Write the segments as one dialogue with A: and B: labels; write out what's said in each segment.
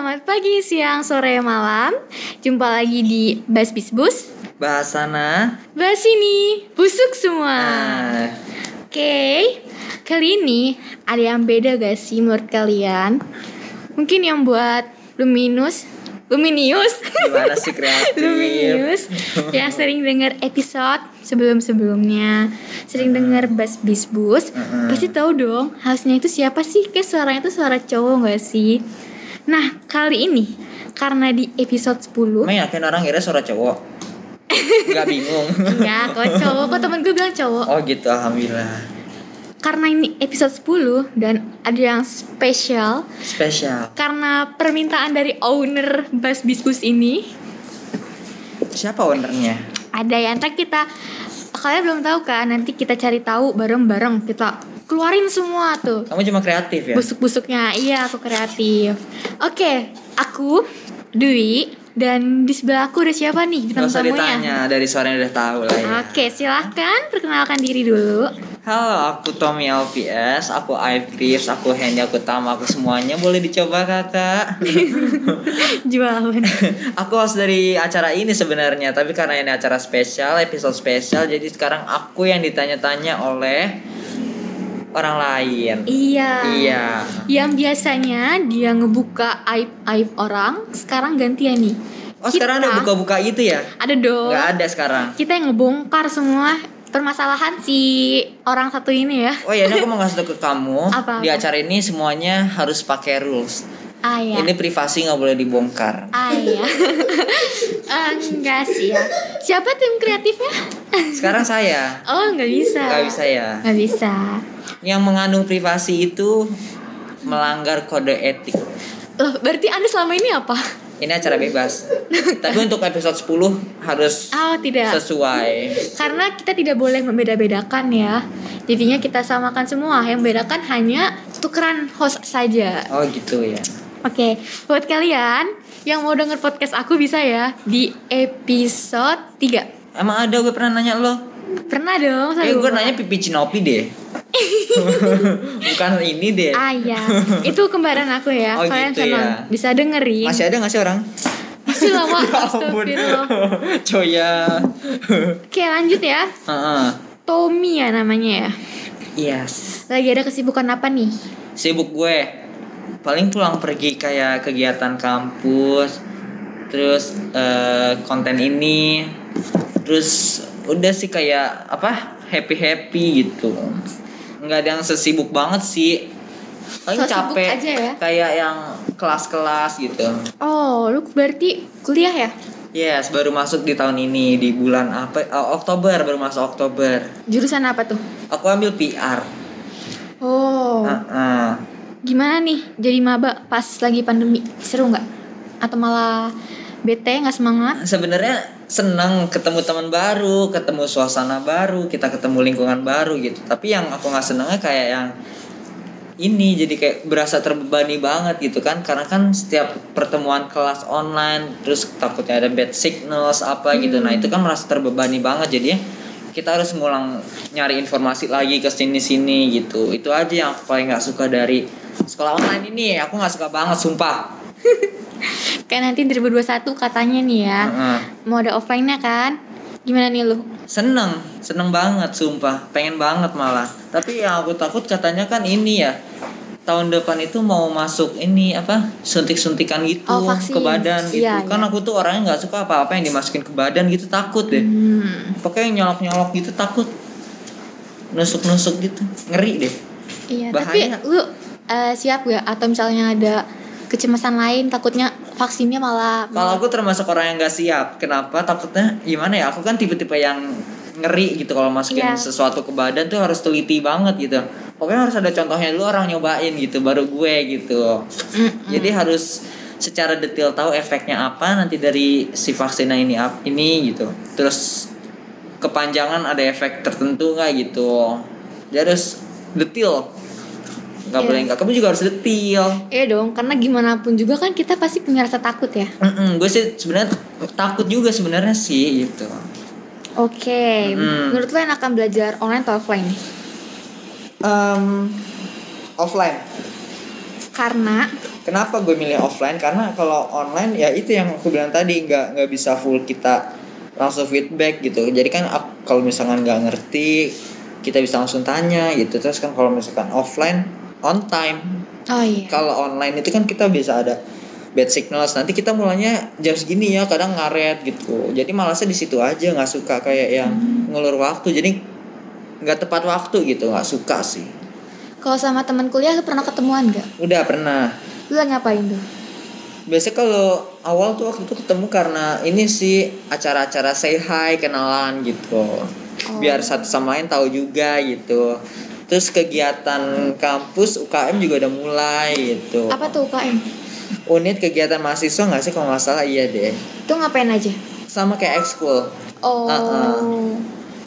A: selamat pagi, siang, sore, malam. Jumpa lagi di Bas Bis Bus.
B: Bahasana
A: Bas ini busuk semua.
B: ah,
A: Oke, kali ini ada yang beda gak sih menurut kalian? Mungkin yang buat Luminus, Luminius,
B: Gimana sih kreatif
A: Luminius yang sering dengar episode sebelum-sebelumnya, sering dengar Bas Bis Bus,
B: Mm-mm.
A: pasti tahu dong hostnya itu siapa sih? Kayak suaranya itu suara cowok gak sih? Nah, kali ini karena di episode 10
B: Emang yakin orang kira suara cowok? Gak bingung.
A: Enggak, kok cowok, kok temen gue bilang cowok?
B: Oh gitu Alhamdulillah.
A: Karena ini episode 10 dan ada yang spesial.
B: Spesial.
A: Karena permintaan dari owner Bas Biskus ini.
B: Siapa ownernya?
A: Ada yang ntar kita Kalian belum tahu kan? Nanti kita cari tahu bareng-bareng. Kita keluarin semua tuh.
B: Kamu cuma kreatif ya?
A: Busuk-busuknya. Iya aku kreatif. Oke Aku Dwi Dan di sebelah aku ada siapa nih?
B: Gak
A: bintang
B: usah
A: tamunya.
B: ditanya Dari suaranya udah tahu lah ya.
A: Oke silahkan Perkenalkan diri dulu.
B: Halo aku Tommy LVS Aku Ivis Aku Hendy Aku Tama Aku semuanya. Boleh dicoba kakak?
A: Jualan.
B: Aku host dari acara ini sebenarnya Tapi karena ini acara spesial Episode spesial Jadi sekarang aku yang ditanya-tanya oleh Orang lain
A: Iya
B: Iya
A: Yang biasanya dia ngebuka aib-aib orang, sekarang gantian nih.
B: Oh sekarang ada
A: Kita-
B: buka-buka itu ya?
A: Ada dong.
B: Nggak ada sekarang.
A: Kita yang ngebongkar semua permasalahan si orang satu ini ya.
B: Oh ya, ini aku mau ngasih tau ke kamu.
A: Apa,
B: Di acara ini semuanya harus pakai rules.
A: Ah ya.
B: Ini privasi nggak boleh dibongkar.
A: Ah ya. Ah, enggak sih ya. Siapa tim kreatifnya?
B: Sekarang saya
A: Oh, nggak bisa.
B: nggak bisa ya.
A: Nggak bisa.
B: Yang mengandung privasi itu melanggar kode etik.
A: Loh, berarti Anda selama ini apa?
B: Ini acara bebas. Tapi untuk episode 10 harus
A: Oh, tidak.
B: sesuai.
A: Karena kita tidak boleh membeda-bedakan ya. Jadinya kita samakan semua. Yang bedakan hanya tukeran host saja.
B: Oh gitu ya.
A: Oke, buat kalian yang mau denger podcast aku bisa ya di episode 3
B: Emang ada gue pernah nanya lo?
A: Pernah dong, saya
B: Kayak gue nanya pipi cinopi deh. Bukan ini deh.
A: Ah ya, itu kembaran aku ya.
B: Oh,
A: kalian
B: gitu ya.
A: bisa dengerin.
B: Masih ada gak sih orang?
A: Masih lah, Wak.
B: Ya.
A: Astagfirullah.
B: Coya.
A: Oke, lanjut ya.
B: Heeh.
A: Tommy ya namanya ya.
B: Yes.
A: Lagi ada kesibukan apa nih?
B: Sibuk gue. Paling pulang pergi kayak kegiatan kampus. Terus eh, konten ini. Terus udah sih kayak apa? Happy-happy gitu. Nggak ada yang sesibuk banget sih. Paling
A: So
B: capek
A: aja ya?
B: kayak yang kelas-kelas gitu.
A: Oh, lu berarti kuliah ya?
B: Yes, baru masuk di tahun ini di bulan apa? oh, Oktober baru masuk Oktober.
A: Jurusan apa tuh?
B: Aku ambil PR.
A: Oh,
B: Heeh.
A: gimana nih jadi maba pas lagi pandemi? Seru nggak? Atau malah bete nggak semangat?
B: Sebenarnya senang ketemu teman baru, ketemu suasana baru, kita ketemu lingkungan baru gitu. Tapi yang aku nggak senangnya kayak yang ini jadi kayak berasa terbebani banget gitu kan. Karena kan setiap pertemuan kelas online terus takutnya ada bad signals apa gitu. Nah itu kan merasa terbebani banget. Jadinya kita harus ngulang nyari informasi lagi ke sini sini gitu. Itu aja yang aku paling nggak suka dari sekolah online ini. Aku nggak suka banget sumpah
A: Kayak nanti 2021 katanya nih ya.
B: Heeh.
A: Mau ada offline-nya kan? Gimana nih lu?
B: Seneng, seneng banget sumpah, pengen banget malah. Tapi yang aku takut katanya kan ini ya, tahun depan itu mau masuk ini apa suntik-suntikan gitu
A: Oh, vaksin.
B: ke badan gitu.
A: Iya,
B: kan
A: iya.
B: aku tuh orangnya nggak suka apa-apa yang dimasukin ke badan gitu takut deh.
A: Hmm.
B: Pokoknya yang nyolok-nyolok gitu takut, nusuk-nusuk gitu, ngeri deh.
A: Iya,
B: Bahaya.
A: tapi lu eh, siap gak? Atau misalnya ada kecemasan lain takutnya vaksinnya malah
B: Kalau aku termasuk orang yang nggak siap, kenapa? Takutnya gimana ya? Aku kan tipe-tipe yang ngeri gitu kalau masukin
A: Iya.
B: sesuatu ke badan tuh harus teliti banget gitu. Pokoknya harus ada contohnya dulu orang nyobain gitu, baru gue gitu.
A: Mm-mm.
B: Jadi harus secara detail tahu efeknya apa nanti dari si vaksinnya ini ini gitu. Terus kepanjangan ada efek tertentu nggak gitu. Jadi harus detail. Nggak
A: Iya.
B: boleh nggak. Kamu juga harus detail.
A: Iya dong, karena gimana pun juga kan kita pasti punya rasa takut ya.
B: Mm-mm, gue sih sebenarnya takut juga sebenarnya sih gitu.
A: Oke,
B: Mm.
A: menurut lo yang akan belajar online atau offline nih?
B: Um, offline.
A: Karena
B: kenapa gue milih offline karena kalau online ya itu yang aku bilang tadi nggak nggak bisa full kita langsung feedback gitu jadi kan kalau misalkan nggak ngerti kita bisa langsung tanya gitu terus kan kalau misalkan offline on time.
A: Oh iya.
B: kalau online itu kan kita bisa ada bad signals. Nanti kita mulanya jam segini ya kadang ngaret gitu. Jadi malasnya di situ aja nggak suka kayak yang ngulur waktu. Jadi nggak tepat waktu gitu nggak suka sih.
A: Kalau sama teman kuliah lu pernah ketemuan gak?
B: udah pernah.
A: Lu ngapain tuh?
B: biasanya kalau awal tuh waktu itu ketemu karena ini sih acara-acara say hi kenalan gitu. Biar satu sama lain tahu juga gitu terus kegiatan kampus UKM juga udah mulai gitu
A: Apa tuh UKM?
B: unit kegiatan mahasiswa nggak sih kalau nggak salah iya deh
A: Itu ngapain aja?
B: sama kayak ekskul
A: Oh.
B: Uh-uh.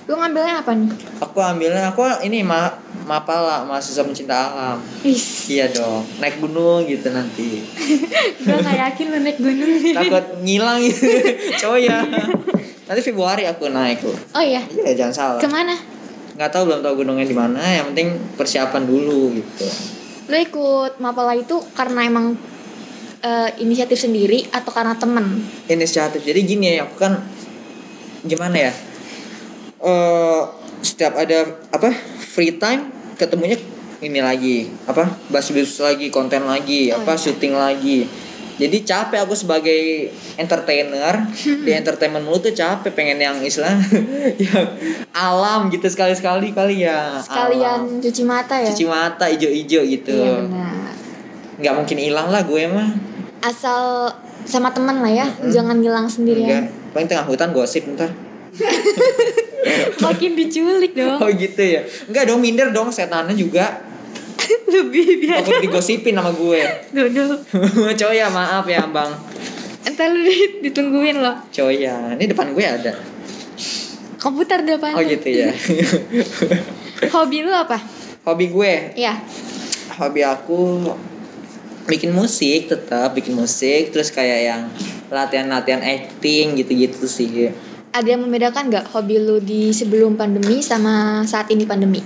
A: Lu ngambilnya apa nih?
B: aku ambilnya aku ini ma mapala mahasiswa pencinta alam
A: Is.
B: iya dong naik gunung gitu nanti
A: Gue gak yakin lu naik gunung.
B: takut ngilang gitu coba ya nanti Februari aku naik loh
A: Oh iya.
B: iya jangan salah
A: Ke mana?
B: Nggak tahu belum tahu gunungnya di mana yang penting persiapan dulu gitu
A: Lu ikut Mapala itu karena emang eh, inisiatif sendiri atau karena temen?
B: inisiatif jadi gini ya aku kan gimana ya eh setiap ada apa free time ketemunya ini lagi apa bahas bahas lagi konten lagi
A: Oh,
B: apa
A: iya.
B: syuting lagi jadi capek aku sebagai entertainer di entertainment mulu tuh capek pengen yang istilah yang alam gitu sekali sekali kali ya alam.
A: Sekalian cuci mata ya?
B: cuci mata ijo-ijo gitu
A: Iya benar.
B: nggak mungkin hilang lah gue mah
A: Asal sama temen lah ya,
B: Mm-mm.
A: jangan ngilang
B: enggak
A: sendirian.
B: paling tengah hutan gosip ntar
A: Makin diculik dong.
B: Oh gitu ya. Enggak dong minder dong setannya juga.
A: Lebih biar.
B: Takut digosipin sama gue.
A: Dodo.
B: Coy ya maaf ya bang.
A: Entar lu di- ditungguin loh.
B: Coy ya. Ini depan gue ada.
A: Komputer depan.
B: Oh gitu ya.
A: Hobi lu apa?
B: Hobi gue.
A: Iya.
B: Hobi aku bikin musik tetap bikin musik terus kayak yang latihan-latihan acting gitu-gitu sih.
A: Ada yang membedakan nggak hobi lu di sebelum pandemi sama saat ini pandemi?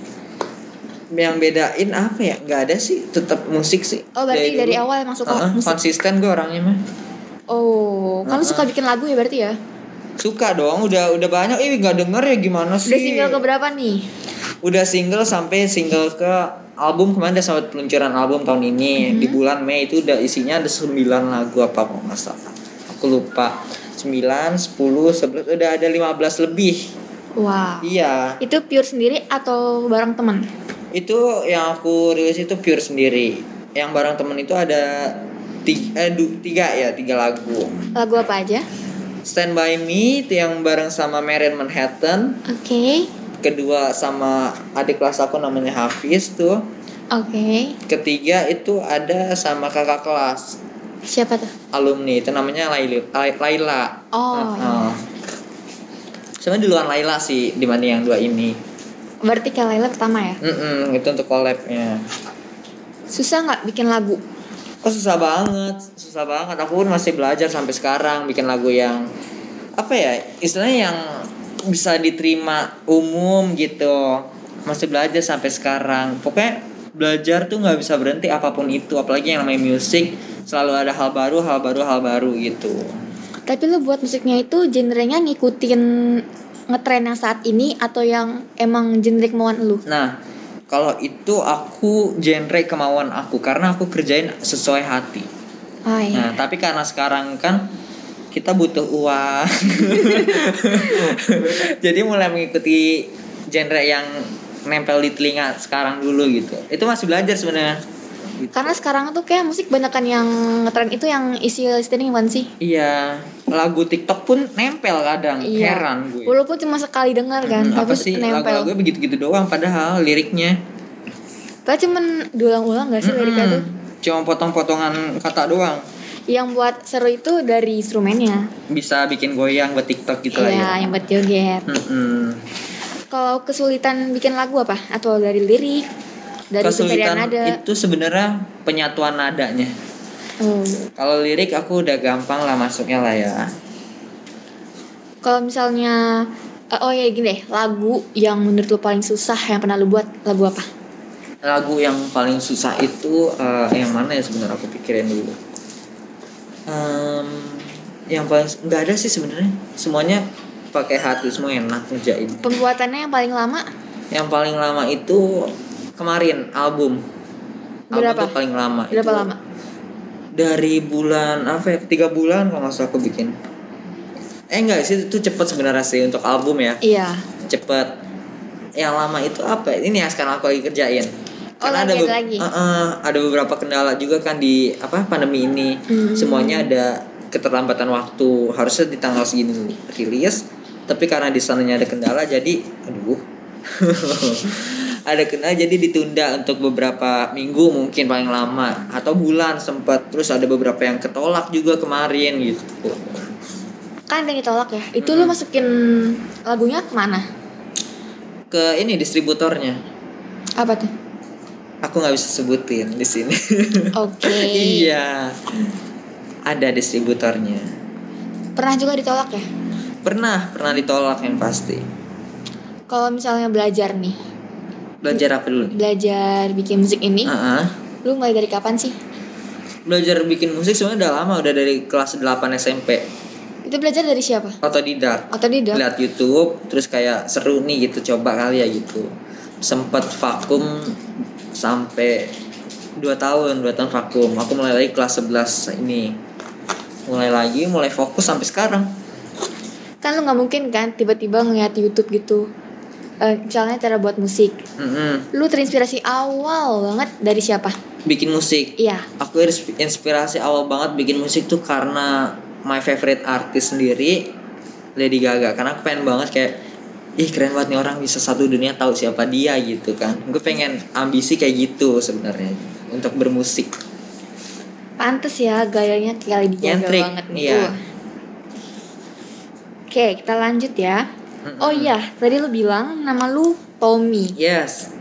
B: Yang bedain apa ya? Nggak ada sih. Tetap musik sih.
A: Oh berarti dari,
B: dulu.
A: awal emang suka
B: Heeh,
A: musik.
B: konsisten gue orangnya mah.
A: Oh, kan lu
B: Heeh.
A: suka bikin lagu ya berarti ya?
B: Suka dong, udah udah banyak. Ih nggak denger ya gimana sih?
A: Udah single ke berapa nih?
B: udah single sampai single ke album kemarin udah sampai peluncuran album tahun ini
A: Mhm.
B: di bulan Mei itu udah isinya ada 9 lagu apa kok nggak salah aku lupa 9, 10, 11 udah ada 15 lebih
A: Wow.
B: iya
A: Itu pure sendiri atau bareng teman?
B: Itu yang aku rilis itu pure sendiri yang bareng temen itu ada tiga, eh, du- tiga ya tiga lagu
A: Lagu apa aja?
B: Stand By Me itu yang bareng sama Marian Manhattan
A: Oke.
B: kedua sama adik kelas aku namanya Hafiz tuh
A: Oke.
B: ketiga itu ada sama kakak kelas
A: Siapa tuh?
B: alumni itu namanya Laila Lai- Laila
A: Oh,
B: Heeh. sebenarnya duluan Laila sih dibanding yang dua ini
A: Berarti Kak Laila pertama ya?
B: Mm-mm, itu untuk collabnya.
A: Susah nggak bikin lagu?
B: oh susah banget susah banget. Aku pun masih belajar sampai sekarang bikin lagu yang apa ya istilahnya yang bisa diterima umum gitu. Masih belajar sampai sekarang. Pokoknya belajar tuh nggak bisa berhenti apa pun itu. Apalagi yang namanya musik selalu ada hal baru hal baru hal baru gitu.
A: Tapi lu buat musiknya itu genrenya ngikutin ngetren yang saat ini atau yang emang genre kemauan lu?
B: Nah, kalau itu aku genre kemauan aku karena aku kerjain sesuai hati.
A: Oh iya.
B: Nah, tapi karena sekarang kan kita butuh uang. Jadi mulai mengikuti genre yang nempel di telinga sekarang dulu gitu. Itu masih belajar sebenarnya. Gitu.
A: Karena sekarang tuh kayak musik banyakan yang ngetren itu yang isi listening bukan sih?
B: Iya, lagu TikTok pun nempel kadang.
A: Iya.
B: Heran gue.
A: Walaupun cuma sekali dengar kan,
B: Hmm,
A: tapi
B: apa sih
A: nempel.
B: lagu-lagu begitu-gitu doang padahal liriknya.
A: Padahal cuman diulang-ulang gak sih liriknya tuh?
B: Cuma potong-potongan kata doang.
A: Yang buat seru itu dari instrumennya.
B: Bisa bikin goyang buat TikTok gitu lah ya.
A: Iya, yang buat joget.
B: Mm-mm.
A: Kalau kesulitan bikin lagu apa? Atau dari lirik? Dari
B: Kesulitan
A: nada?
B: itu sebenarnya penyatuan nadanya.
A: Oh.
B: Kalau lirik aku udah gampang lah masuknya lah ya.
A: Kalau misalnya eh, oh ya gini deh, lagu yang menurut lu paling susah yang pernah lu buat lagu apa?
B: lagu yang paling susah itu eh, yang mana ya sebenarnya aku pikirin dulu Em, yang paling nggak ada sih sebenarnya semuanya pakai hati semua enak ngerjain
A: Pembuatannya yang paling lama
B: yang paling lama itu kemarin album
A: Berapa?
B: album tuh paling lama
A: berapa
B: Itu
A: lama?
B: dari bulan apa ya tiga bulan kalau nggak salah aku bikin eh enggak sih itu cepet sebenarnya sih untuk album ya
A: Iya.
B: cepet yang lama itu apa ya? ini yang sekarang aku lagi kerjain
A: Oh,
B: karena ada be-
A: lagi.
B: Eh, eh, ada beberapa kendala juga kan di apa pandemi ini
A: Hmm.
B: semuanya ada keterlambatan waktu harusnya di tanggal segini rilis tapi karena di sananya ada kendala jadi aduh ada kendala jadi ditunda untuk beberapa minggu mungkin paling lama atau bulan sempat terus ada beberapa yang ketolak juga kemarin gitu
A: Kan ada yang ditolak ya. Itu lu masukin lagunya ke mana?
B: ke ini distributornya
A: Apa tuh?
B: aku nggak bisa sebutin di sini
A: Oke.
B: iya ada distributornya
A: Pernah juga ditolak ya?
B: pernah pernah ditolak yang pasti
A: Kalau misalnya belajar nih,
B: belajar apa dulu
A: belajar bikin musik ini,
B: Ah, ah.
A: lu mulai dari kapan sih?
B: belajar bikin musik sebenarnya udah lama udah dari kelas 8 SMP
A: Itu belajar dari siapa?
B: otodidak.
A: Atau di
B: lihat YouTube terus kayak seru nih gitu coba kali ya gitu. Sempet vakum sampai dua tahun dua tahun vakum. Aku mulai lagi kelas 11 ini. Mulai lagi mulai fokus sampai sekarang.
A: Kan lu nggak mungkin kan tiba-tiba ngeliat YouTube gitu. Eh, misalnya cara buat musik.
B: Mm-mm.
A: Lu terinspirasi awal banget dari siapa?
B: bikin musik
A: Iya.
B: aku ins- inspirasi awal banget bikin musik tuh karena my favorite artist sendiri Lady Gaga karena aku pengen banget kayak ih keren banget nih orang bisa satu dunia tahu siapa dia gitu kan gue pengen ambisi kayak gitu sebenarnya untuk bermusik
A: Pantes ya gayanya kayak Lady Gaga banget nih.
B: iya.
A: Uh. Oke, kita lanjut ya. Oh iya, tadi lu bilang nama lu Tommy.
B: yes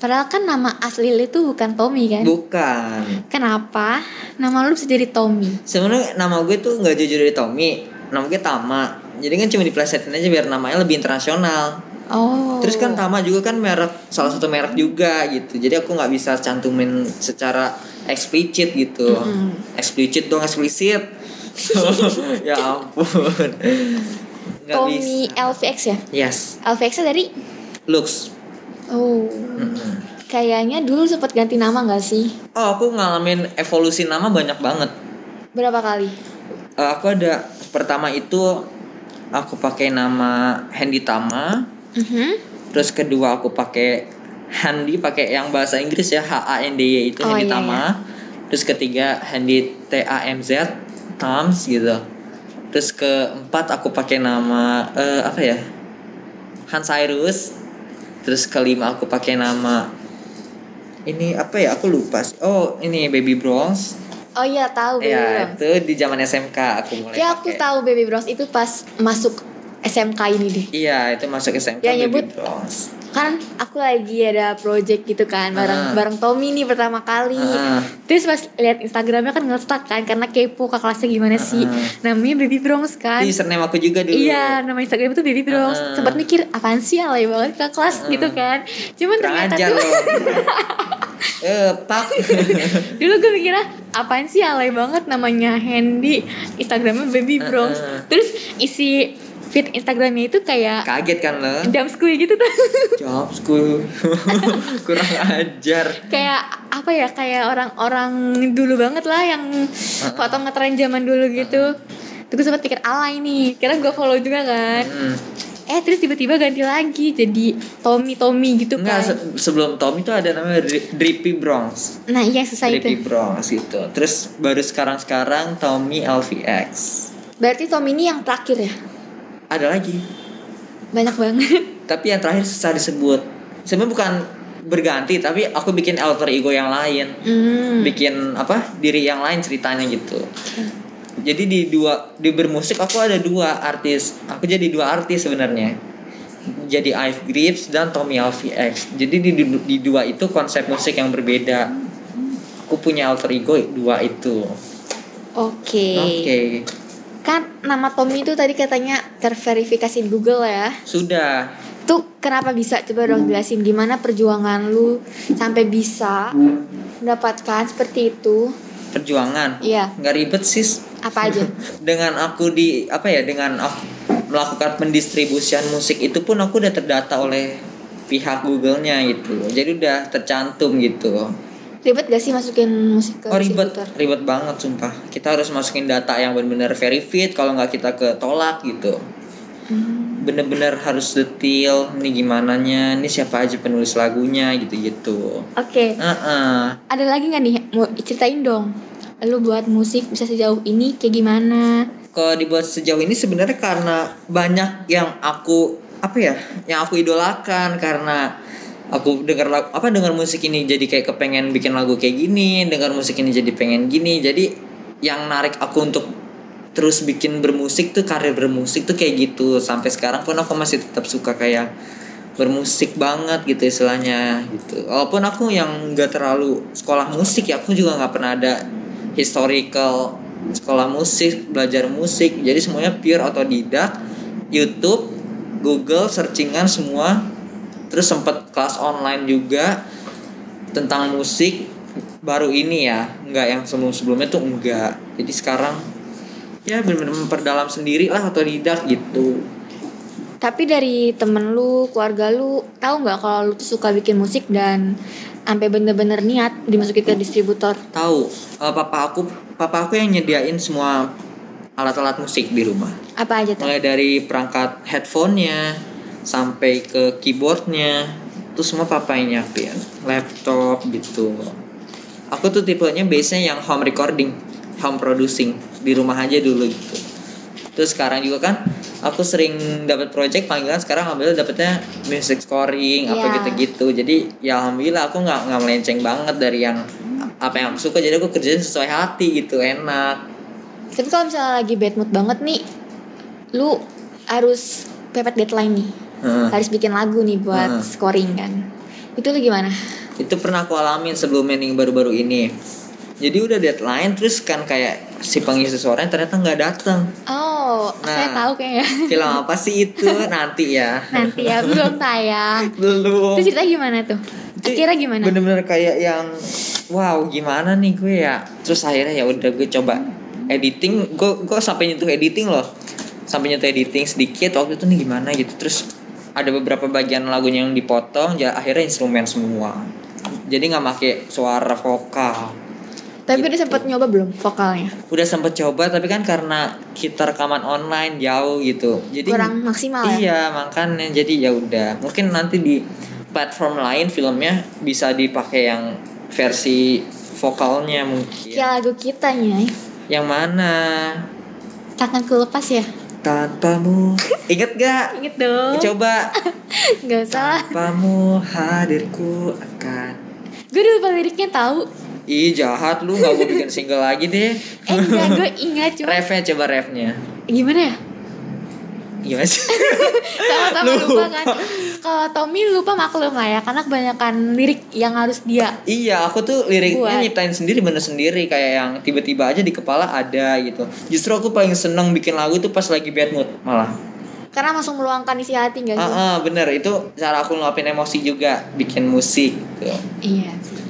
A: Padahal kan nama asli lu itu bukan Tommy kan?
B: bukan
A: Kenapa nama lu bisa jadi Tommy?
B: sebenarnya nama gue tuh nggak jujur dari Tommy nama gue Tama jadi kan cuma diplesetin aja biar namanya lebih internasional
A: Oh.
B: Terus kan Tama juga kan merek salah satu merek juga gitu. Jadi aku nggak bisa cantumin secara eksplisit gitu.
A: Mm-mm.
B: Eksplisit dong eksplisit. ya ampun.
A: Tommy. LVX ya?
B: Yes,
A: LVX dari
B: looks.
A: Oh. Kayaknya dulu sempat ganti nama nggak sih?
B: Oh, aku ngalamin evolusi nama banyak banget.
A: Berapa kali?
B: Eh, aku ada pertama itu aku pakai nama Handy Tama.
A: Mhm.
B: Terus kedua aku pakai Handy pakai yang bahasa Inggris ya H A N D Y itu
A: Oh,
B: Handy
A: iya,
B: Tama. Terus ketiga Handy T A M Z Tams gitu. Terus keempat aku pakai nama eh, apa ya? Han Cyrus. Terus kelima aku pakai nama ini apa ya? Aku lupa sih. Oh, ini Baby Bronze.
A: Oh iya tahu Baby
B: ya,
A: Bronze.
B: itu di zaman SMK aku mulai
A: Ya aku
B: pakai.
A: tahu Baby Bronze itu pas masuk SMK ini deh.
B: Iya, itu masuk SMK
A: Ya,
B: Baby
A: nyebut.
B: Bronze.
A: Kan aku lagi ada project gitu kan bareng
B: Ah.
A: bareng Tommy nih pertama kali.
B: Ah.
A: Terus pas lihat Instagramnya kan nge-stuck kan karena kepo ke kelasnya gimana sih.
B: Ah.
A: Namanya Baby Bronze kan.
B: Username aku juga dulu.
A: Iya, nama Instagram itu Baby Bronze.
B: Ah.
A: Sempat mikir apaan sih alay banget ke kelas gitu kan. Cuman
B: Kurang
A: ternyata tuh
B: eh, pak.
A: dulu gue mikirnya apaan sih alay banget namanya Handy Instagramnya Baby
B: ah.
A: Terus isi feed Instagramnya itu kayak
B: Kaget kan lo?
A: jam school gitu tuh.
B: Jobsku. Kurang ajar.
A: kayak apa ya kayak orang-orang dulu banget lah yang foto ngetren zaman dulu gitu. Terus gue sempet pikir alay nih, kira gue follow juga kan.
B: Hmm.
A: Eh terus tiba-tiba ganti lagi jadi Tommy Tommy gitu
B: Enggak,
A: kan.
B: se- sebelum Tom itu ada namanya Dri- Drippy Bronx.
A: Nah iya susah
B: Drippy
A: itu.
B: Bronx gitu. Terus baru sekarang-sekarang Tommy LVX.
A: Berarti Tommy ini yang terakhir ya?
B: Ada lagi.
A: Banyak banget.
B: Tapi yang terakhir susah disebut. Sebenarnya bukan berganti, tapi aku bikin alter ego yang lain.
A: Hmm.
B: bikin apa diri yang lain ceritanya gitu jadi di dua di bermusik aku ada dua artis aku jadi dua artis sebenarnya jadi Ive Grips dan Tommy LVX jadi di, di, di dua itu konsep musik yang berbeda aku punya alter ego dua itu
A: Oke.
B: oke
A: Kan nama Tommy itu tadi katanya terverifikasi di Google ya.
B: sudah
A: Itu kenapa bisa? Coba dong jelasin gimana perjuangan lu sampai bisa mendapatkan seperti itu.
B: perjuangan
A: Iya,
B: nggak ribet sis
A: apa aja?
B: dengan aku di apa ya dengan aku melakukan pendistribusian musik itu pun aku udah terdata oleh pihak Google-nya gitu jadi udah tercantum gitu
A: Ribet gak sih masukin musik ke
B: oh ribet
A: distributor?
B: ribet banget sumpah kita harus masukin data yang benar-benar verified kalau nggak kita ketolak gitu
A: Hmm.
B: bener-bener harus detail nih gimana nya ini siapa aja penulis lagunya gitu-gitu
A: Oke,
B: Heeh.
A: ada lagi nggak nih? Mau ceritain dong. Lu buat musik bisa sejauh ini kayak gimana?
B: kalau dibuat sejauh ini sebenarnya karena banyak yang aku apa ya yang aku idolakan karena aku dengar lagu apa dengar musik ini jadi kayak kepengen bikin lagu kayak gini dengar musik ini jadi pengen gini. Jadi yang narik aku untuk terus bikin bermusik tuh karir bermusik tuh kayak gitu. Sampai sekarang pun aku masih tetap suka kayak bermusik banget gitu istilahnya gitu. Walaupun aku yang nggak terlalu sekolah musik ya aku juga nggak pernah ada historical sekolah musik belajar musik. Jadi semuanya pure otodidak YouTube Google searchingan semua terus sempet kelas online juga tentang musik baru ini ya. Nggak yang sebelum sebelumnya tuh enggak jadi sekarang ya benar-benar memperdalam sendiri lah otodidak gitu.
A: Tapi dari temen lu, keluarga lu, tahu nggak kalau lu tuh suka bikin musik dan sampai bener-bener niat dimasukin ke distributor?
B: tahu. Eh, papa aku papa aku yang nyediain semua alat-alat musik di rumah.
A: Apa aja tuh?
B: mulai dari perangkat headphone-nya sampai ke keyboardnya itu semua papa yang nyiapin laptop gitu. Aku tuh tipenya biasanya yang home recording home producing. Di rumah aja dulu gitu. Terus sekarang juga kan aku sering dapat project panggilan sekarang alhamdulillah dapetnya music scoring apa
A: Iya.
B: gitu-gitu. Jadi ya alhamdulillah aku nggak nggak melenceng banget dari yang apa yang aku suka. Jadi aku kerjain sesuai hati gitu enak.
A: Tapi kalau misalnya lagi bad mood banget nih, lu harus pepet deadline nih.
B: Heeh.
A: Harus bikin lagu nih buat
B: Heeh.
A: scoring kan. Itu lu gimana?
B: itu pernah aku alamin sebelum yang baru-baru ini jadi udah deadline terus kan kayak si pengisi suaranya ternyata nggak datang
A: Oh, saya
B: Nah.
A: tahu kayaknya.
B: film apa sih itu nanti ya
A: Nanti ya belum tayang.
B: belum
A: Itu cerita gimana tuh?
B: Jadi,
A: Akhirnya gimana?
B: bener-bener kayak yang wow gimana nih gue ya terus akhirnya ya udah gue coba editing gue gue sampai nyentuh editing loh sampai nyentuh editing sedikit waktu itu nih gimana gitu terus ada beberapa bagian lagunya yang dipotong ya akhirnya instrumen semua jadi nggak pakai suara vokal
A: Tapi udah
B: gitu.
A: sempet nyoba belum vokalnya?
B: udah sempet coba tapi kan karena kita rekaman online jauh gitu jadi
A: Kurang maksimal ya?
B: iya makanya jadi ya udah mungkin nanti di platform lain filmnya bisa dipakai yang versi vokalnya mungkin
A: Kayak lagu kita nih.
B: yang mana
A: Tanganku lepas ya?
B: Tanpamu inget gak
A: Ingat dong.
B: coba
A: Gak usah.
B: tanpamu hadirku akan
A: Gue udah lupa liriknya tahu.
B: ih jahat lu nggak mau bikin single lagi deh
A: Eh enggak, gue ingat cuma
B: refnya coba refnya
A: gimana ya?
B: Gimana sih
A: Sama-sama
B: Lupa.
A: lupa kan. Kalau Tommy lupa maklum lah ya, karena kebanyakan lirik yang harus dia.
B: Iya, aku tuh liriknya
A: Buat.
B: nyiptain sendiri bener sendiri kayak yang tiba-tiba aja di kepala ada gitu. Justru aku paling seneng bikin lagu itu pas lagi bad mood malah.
A: Karena langsung meluangkan isi hati gak sih?
B: Ah, ah, bener itu cara aku ngeluapin emosi juga bikin musik. Gitu.
A: Iya sih.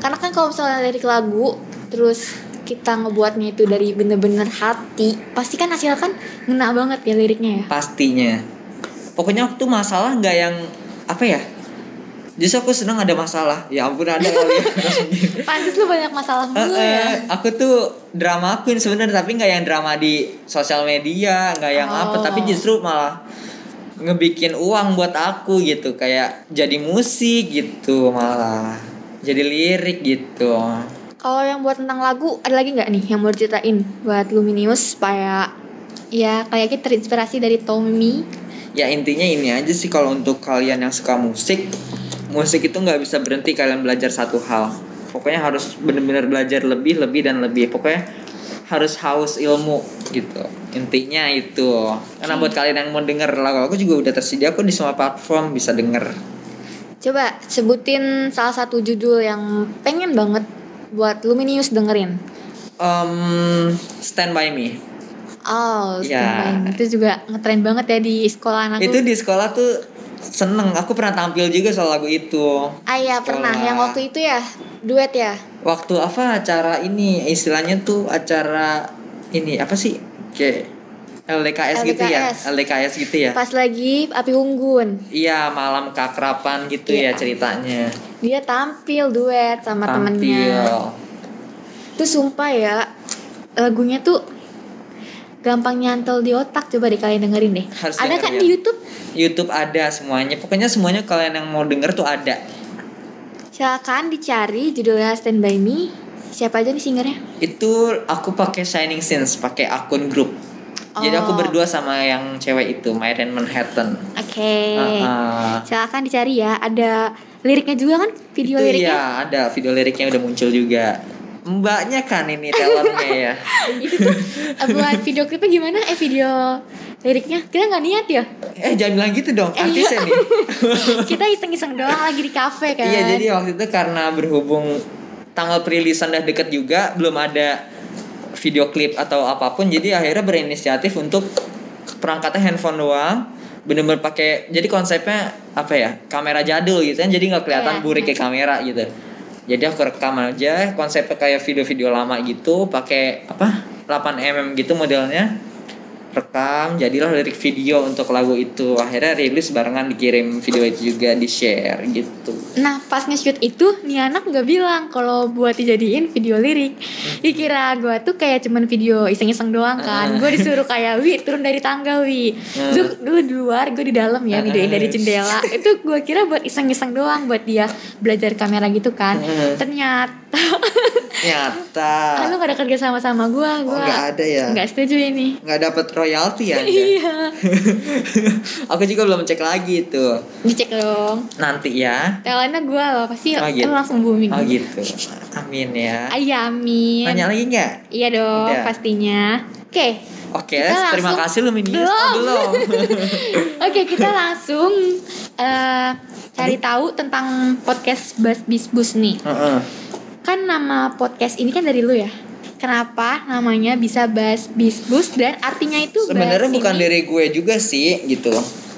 A: Karena kan kalau misalnya lirik lagu, terus kita ngebuatnya itu dari bener-bener hati, pasti kan hasil kan ngena banget ya liriknya ya.
B: Pastinya. Pokoknya aku tuh masalah nggak yang apa ya? Justru aku seneng ada masalah. Ya ampun ada kali ya.
A: Pantes lu banyak masalah mulu
B: eh,
A: ya.
B: aku tuh drama queen sebenarnya tapi nggak yang drama di sosial media nggak yang apa
A: Oh.
B: tapi justru malah ngebikin uang buat aku gitu kayak jadi musik gitu malah jadi lirik gitu
A: Kalau yang buat tentang lagu, ada lagi nggak nih yang mau diceritain buat Luminius supaya ya kayaknya terinspirasi dari Tommy.
B: ya intinya ini aja sih kalau untuk kalian yang suka musik musik itu nggak bisa berhenti kalian belajar satu hal. Pokoknya harus bener-bener belajar lebih lebih dan lebih. Pokoknya harus haus ilmu gitu. Intinya itu. Karena buat kalian yang mau denger lagu aku juga udah tersedia kok di semua platform bisa denger.
A: Coba sebutin salah satu judul yang pengen banget buat Luminius dengerin.
B: um, Stand by Me
A: Oh,
B: Ya.
A: Stand By Me. itu juga ngetren banget ya di sekolah anakku.
B: itu di sekolah tuh seneng aku pernah tampil juga soal lagu itu
A: Ah iya pernah yang waktu itu ya duet ya.
B: waktu apa acara ini istilahnya tuh acara ini apa sih kayak LDKS, gitu ya
A: LDKS.
B: Gitu ya
A: Pas lagi api unggun
B: iya malam kakrapan gitu
A: Iya.
B: ya ceritanya
A: dia tampil duet sama
B: tampil
A: temennya. Itu sumpah ya lagunya tuh gampang nyantol di otak coba deh kalian dengerin deh.
B: Harus
A: Ada kan
B: ya.
A: di YouTube?
B: YouTube ada semuanya pokoknya semuanya kalian yang mau denger tuh ada
A: Silakan dicari judulnya Stand By Me. Siapa aja nih singernya?
B: itu aku pakai Shining Sins pakai akun grup jadi aku
A: Oh.
B: berdua sama yang cewek itu Myren Manhattan
A: Oke.
B: Ah, ah.
A: Silakan dicari ya. Ada liriknya juga kan? Video
B: itu
A: liriknya.
B: ya ada video liriknya udah muncul juga mbaknya kan ini talentnya ya
A: Itu tuh eh, buat video klipnya gimana? Eh video liriknya kita nggak niat ya?
B: eh jangan bilang gitu dong artisnya nih
A: Kita iseng-iseng doang lagi di kafe kan?
B: Iya jadi waktu itu karena berhubung tanggal perilisan udah deket juga belum ada video klip atau apa pun jadi akhirnya berinisiatif untuk perangkatnya handphone doang bener-bener pakai jadi konsepnya apa ya kamera jadul gitu kan jadi nggak kelihatan
A: Iya.
B: burik kayak kamera gitu jadi aku rekam aja konsepnya kayak video-video lama gitu pakai apa 8 mm gitu modelnya rekam jadilah lirik video untuk lagu itu. Akhirnya rilis barengan dikirim video itu juga di share gitu.
A: Nah pas nge-shoot itu nih anak nggak bilang kalau buat dijadiin video lirik. Dikira gue tuh kayak cuman video iseng-iseng doang kan. Gue disuruh kayak Wi turun dari tangga Wi. Dulu, dulu di luar gue di dalam ya videoin dari jendela. Itu gue kira buat iseng-iseng doang buat dia belajar kamera gitu kan. Ternyata
B: nyata
A: ah, lu gak ada kerja sama sama gue
B: oh
A: Gue
B: nggak ada ya?
A: nggak setuju ini.
B: Nggak dapat royalti ya?
A: Iya
B: aku juga belum cek lagi itu
A: Dicek dong
B: nanti ya
A: Talentnya gue loh pasti
B: Oh, gitu.
A: langsung booming
B: oh gitu amin ya
A: Ayamin
B: nanya lagi nggak
A: Iya dong,
B: Udah.
A: pastinya. Oke,
B: oke
A: Kita
B: terima
A: langsung-
B: kasih lu Minius
A: Belum.
B: oh, belum
A: oke kita langsung eh, cari tahu tentang podcast Bas Bisbus nih.
B: Heeh.
A: Kan nama podcast ini kan dari lu ya. Kenapa namanya bisa Bas Bisbus dan artinya itu
B: sebenarnya bukan
A: ini-
B: dari gue juga sih gitu.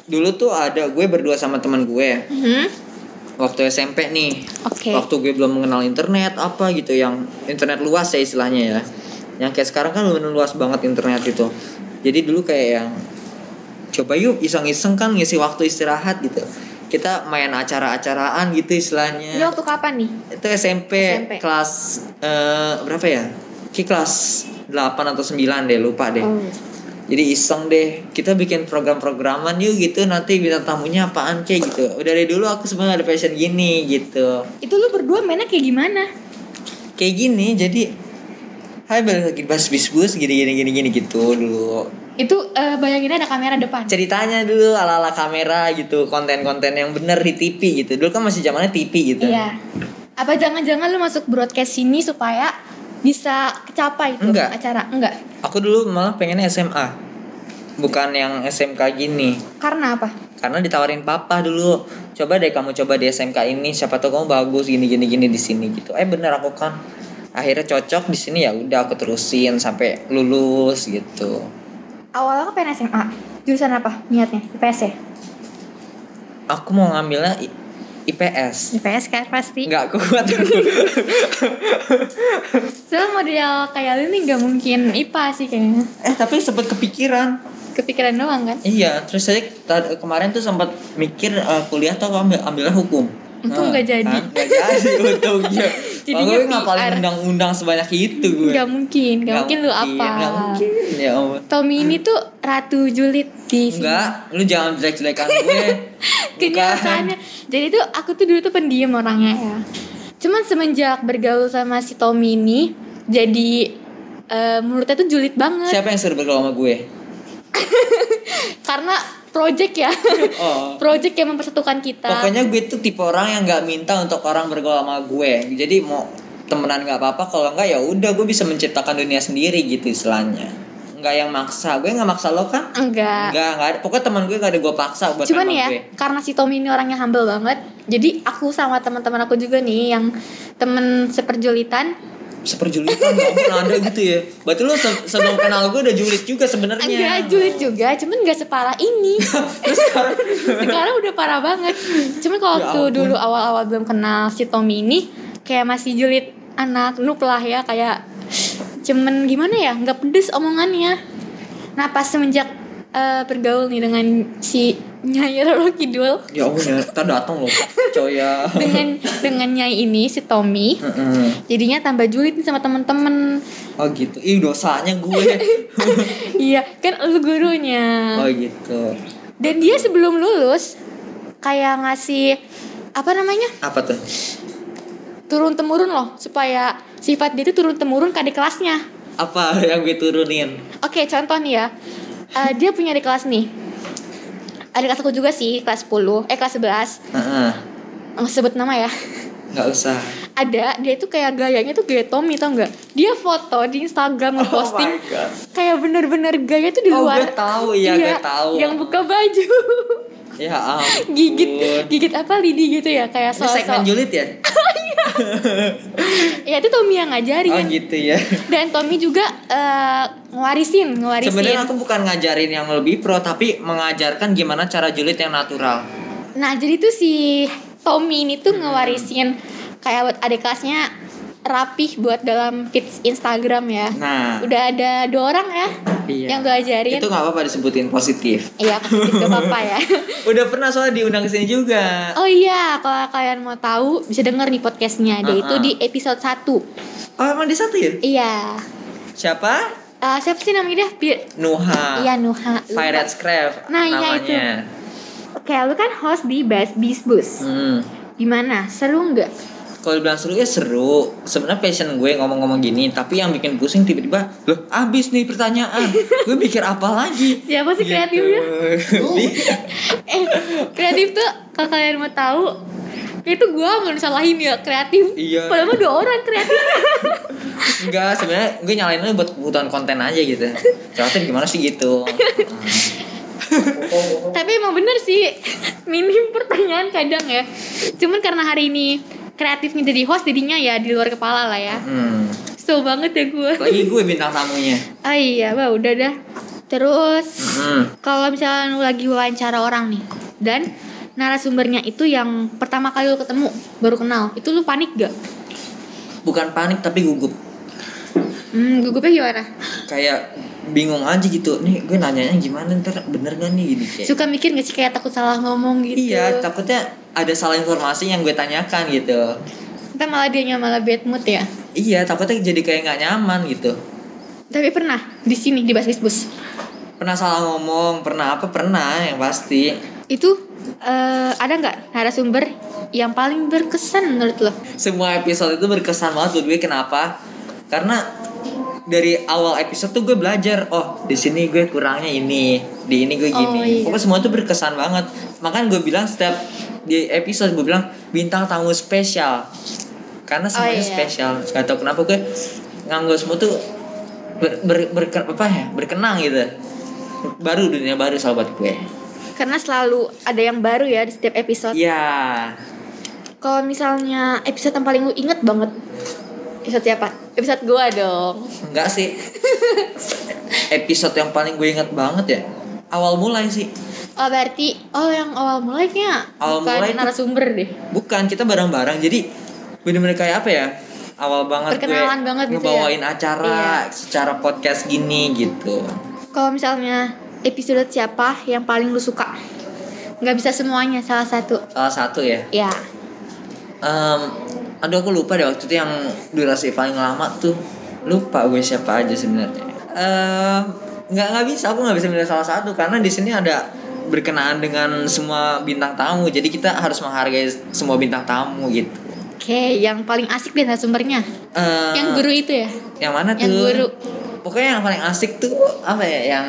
B: Dulu tuh ada gue berdua sama teman gue.
A: Mhm,
B: waktu SMP nih.
A: Oke.
B: waktu gue belum mengenal internet apa gitu yang internet luas ya istilahnya ya. Yang kayak sekarang kan bener luas banget internet itu jadi dulu kayak yang coba yuk iseng-iseng kan ngisi waktu istirahat gitu. Kita main acara-acaraan gitu
A: Ini
B: istilahnya
A: waktu kapan nih?
B: itu SMP,
A: SMP.
B: kelas eh, berapa ya Ki kelas 8 atau 9 deh lupa deh
A: Oh.
B: jadi iseng deh kita bikin program-programan yuk gitu nanti bintang tamunya apaan kayak gitu udah dari dulu aku sebenarnya ada passion gini gitu
A: Itu lu berdua mainnya kayak gimana?
B: kayak gini jadi Hai balik lagi bahas bisbus gini gini gini gini gitu dulu
A: Itu eh, bayangin ada kamera depan.
B: ceritanya dulu ala ala kamera gitu konten-konten yang bener di TV gitu dulu kan masih zamannya TV gitu
A: Iya. Apa jangan-jangan lu masuk broadcast sini supaya bisa kecapai tuh
B: Enggak.
A: acara? Enggak.
B: aku dulu malah pengennya SMA bukan yang SMK gini
A: Karena apa?
B: karena ditawarin papa dulu coba deh kamu coba di SMK ini siapa tahu kamu bagus gini gini gini di sini gitu eh bener aku kan akhirnya cocok di sini ya udah aku terusin sampai lulus gitu
A: Awalnya kan pengen SMA. Jurusan apa niatnya? IPS ya?
B: aku mau ngambilnya IPS
A: IPS kan pasti.
B: nggak kuat
A: Soalnya model kayak lu nih nggak mungkin IPA sih kayaknya.
B: eh tapi sempet kepikiran
A: Kepikiran doang kan?
B: iya terus saya kemarin tuh sempat mikir eh, kuliah tuh aku ambil ambilnya hukum
A: Untung
B: Nah,
A: nggak jadi.
B: kan? nggak jadi untungnya
A: Jadinya
B: Kalau gue ngapalin
A: PR.
B: undang-undang sebanyak itu gue
A: Nggak mungkin, nggak mungkin lu apa?
B: nggak mungkin ya ampun
A: Tommy ini tuh ratu julid di sini.
B: Enggak, lu jangan jelek-jelekan gue.
A: Kenyataannya. Jadi tuh aku tuh dulu tuh pendiam orangnya ya. Cuman semenjak bergaul sama si Tommy ini jadi eh, mulutnya tuh julid banget
B: Siapa yang suruh bergaul sama gue?
A: karena project ya.
B: Oh.
A: project yang mempersatukan kita.
B: Pokoknya gue tuh tipe orang yang nggak minta untuk orang bergaul sama gue. Jadi mau temenan nggak apa-apa, kalau nggak ya udah gue bisa menciptakan dunia sendiri gitu istilahnya. Nggak yang maksa, gue nggak maksa lo kan?
A: enggak.
B: Nggak, nggak ada. Pokoknya teman gue nggak ada gue paksa buat
A: Cuman ya,
B: gue.
A: karena si Tommy ini orangnya humble banget, jadi aku sama teman-teman aku juga nih yang temen seperjulitan
B: seperjulitan gak pernah ada gitu ya berarti lu se- sebelum kenal gue udah julid juga sebenarnya
A: Enggak julid juga, cuman gak separah ini.
B: terus sekarang
A: Sekarang udah parah banget. Cuman kalau
B: Ya
A: waktu
B: ampun.
A: dulu awal-awal belum kenal si Tommy ini kayak masih julid anak noob lah ya kayak cuman gimana ya nggak pedes omongannya. Nah pas semenjak eh, bergaul nih dengan si Nyai Roro Kidul.
B: Ya Allah ya kita datang loh coy ya.
A: Dengan dengan Nyai ini si Tommy jadinya tambah julid nih sama temen-temen.
B: Oh gitu ih dosanya gue.
A: Iya kan lu gurunya.
B: Oh gitu.
A: Dan dia sebelum lulus kayak ngasih apa namanya?
B: Apa tuh?
A: Turun temurun loh supaya sifat dia itu turun temurun ke adik kelasnya.
B: Apa yang gue turunin?
A: Oke contoh nih ya. Eh, dia punya adik kelas nih adik kelas aku juga sih kelas 10 eh kelas 11
B: Heeh.
A: nggak sebut nama ya
B: nggak usah.
A: Ada dia itu kayak gayanya tuh gaya Tommy tau nggak? Dia foto di Instagram ngeposting
B: God.
A: kayak bener-bener gaya tuh di
B: Oh,
A: luar
B: gue tahu, iya, gue tahu.
A: yang buka baju.
B: Ya ampun.
A: Gigit gigit apa lidi gitu ya? Kayak
B: ini segmen julid ya?
A: Ya itu Tommy yang ngajarin.
B: Oh gitu ya.
A: Dan Tommy juga eh, ngewarisin ngewarisin
B: sebenarnya aku bukan ngajarin yang lebih pro tapi mengajarkan gimana cara julid yang natural.
A: Nah jadi tuh si Tommy ini
B: Hmm.
A: tuh ngewarisin kayak buat adik kelasnya rapih buat dalam feeds Instagram ya.
B: Nah.
A: Udah ada dua orang ya
B: Iya.
A: yang gue ajarin.
B: Itu nggak apa-apa disebutin positif.
A: Iya positif gak apa-apa ya.
B: Udah pernah soalnya diundang ke sini juga.
A: Oh iya kalau kalian mau tahu bisa denger nih podcastnya. Dia itu
B: Uh-uh.
A: di episode 1
B: oh emang di satu ya?
A: Iya.
B: Siapa?
A: Eh, siapa sih namanya dia?
B: Nuha.
A: Iya Nuha. Lupa.
B: Pirates Craft
A: Nah, iya
B: namanya.
A: itu. Oke, lu kan host di Best Beast Bus.
B: hmm.
A: Gimana? Seru nggak?
B: kalau dibilang seru ya seru sebenarnya passion gue ngomong-ngomong gini tapi yang bikin pusing tiba-tiba loh habis nih pertanyaan gue mikir apa lagi
A: Siapa sih
B: Gitu.
A: kreatifnya? eh, kreatif tuh kalau kalian mau tahu itu gue nggak disalahin ya kreatif.
B: Iya.
A: Padahal mah dua orang kreatif.
B: Enggak, sebenarnya gue nyalain lu buat kebutuhan konten aja gitu. Kreatif gimana sih gitu.
A: Tapi emang bener sih minim pertanyaan kadang ya. Cuman karena hari ini kreatifnya jadi host jadinya ya di luar kepala lah ya.
B: Hmm.
A: So banget ya gue.
B: Lagi gue bintang tamunya.
A: Ah iya, bah udah dah. Terus
B: Hmm.
A: kalau misalnya lu lagi wawancara orang nih dan narasumbernya itu yang pertama kali lu ketemu baru kenal itu lu panik gak?
B: Bukan panik tapi gugup.
A: Hmm, gugupnya gimana?
B: Kayak bingung aja gitu. Nih gue nanyanya gimana ntar bener gak nih gini kayak.
A: Suka mikir gak sih kayak takut salah ngomong gitu?
B: Iya, takutnya ada salah informasi yang gue tanyakan gitu.
A: Ntar malah dia malah bad mood ya.
B: Iya, takutnya jadi kayak nggak nyaman gitu.
A: Tapi pernah di sini di Basbis Bus
B: Pernah salah ngomong, pernah apa? Pernah yang pasti.
A: itu eh, ada nggak narasumber yang paling berkesan menurut lo?
B: semua episode itu berkesan banget buat gue kenapa karena dari awal episode tuh gue belajar oh di sini gue kurangnya ini di ini gue gini.
A: Oh, iya.
B: pokoknya semua tuh berkesan banget. Makanya gue bilang setiap di episode gue bilang bintang tamu spesial. Karena semuanya
A: iya.
B: spesial. Gak tau kenapa gue nganggo semua tuh ber, ber, berke- apa ya berkenang gitu. Baru dunia baru sahabat gue.
A: Karena selalu ada yang baru ya di setiap episode.
B: ya
A: Kalau misalnya episode yang paling lu inget banget episode siapa? Episode gua dong.
B: Enggak sih. Episode yang paling gue inget banget ya. Awal mulai sih.
A: Oh berarti oh yang awal mulai kayaknya
B: Awal
A: bukan
B: mulai
A: narasumber deh.
B: Bukan kita bareng-bareng. Jadi bener-bener kayak apa ya? Awal banget
A: Perkenalan
B: gue
A: banget gitu
B: ngebawain
A: ya?
B: acara secara podcast gini gitu.
A: Kalau misalnya episode siapa yang paling lu suka? Nggak bisa semuanya, salah satu.
B: Salah satu ya.
A: Ya.
B: Em, aduh aku lupa deh waktu itu yang durasi paling lama tuh. Lupa gue siapa aja sebenarnya. Em, nggak nggak bisa aku nggak bisa milih salah satu karena di sini ada berkenaan dengan semua bintang tamu jadi kita harus menghargai semua bintang tamu gitu
A: Oke, yang paling asik deh narasumbernya.
B: Eh,
A: yang guru itu ya?
B: yang mana tuh
A: Yang guru.
B: pokoknya yang paling asik tuh apa ya yang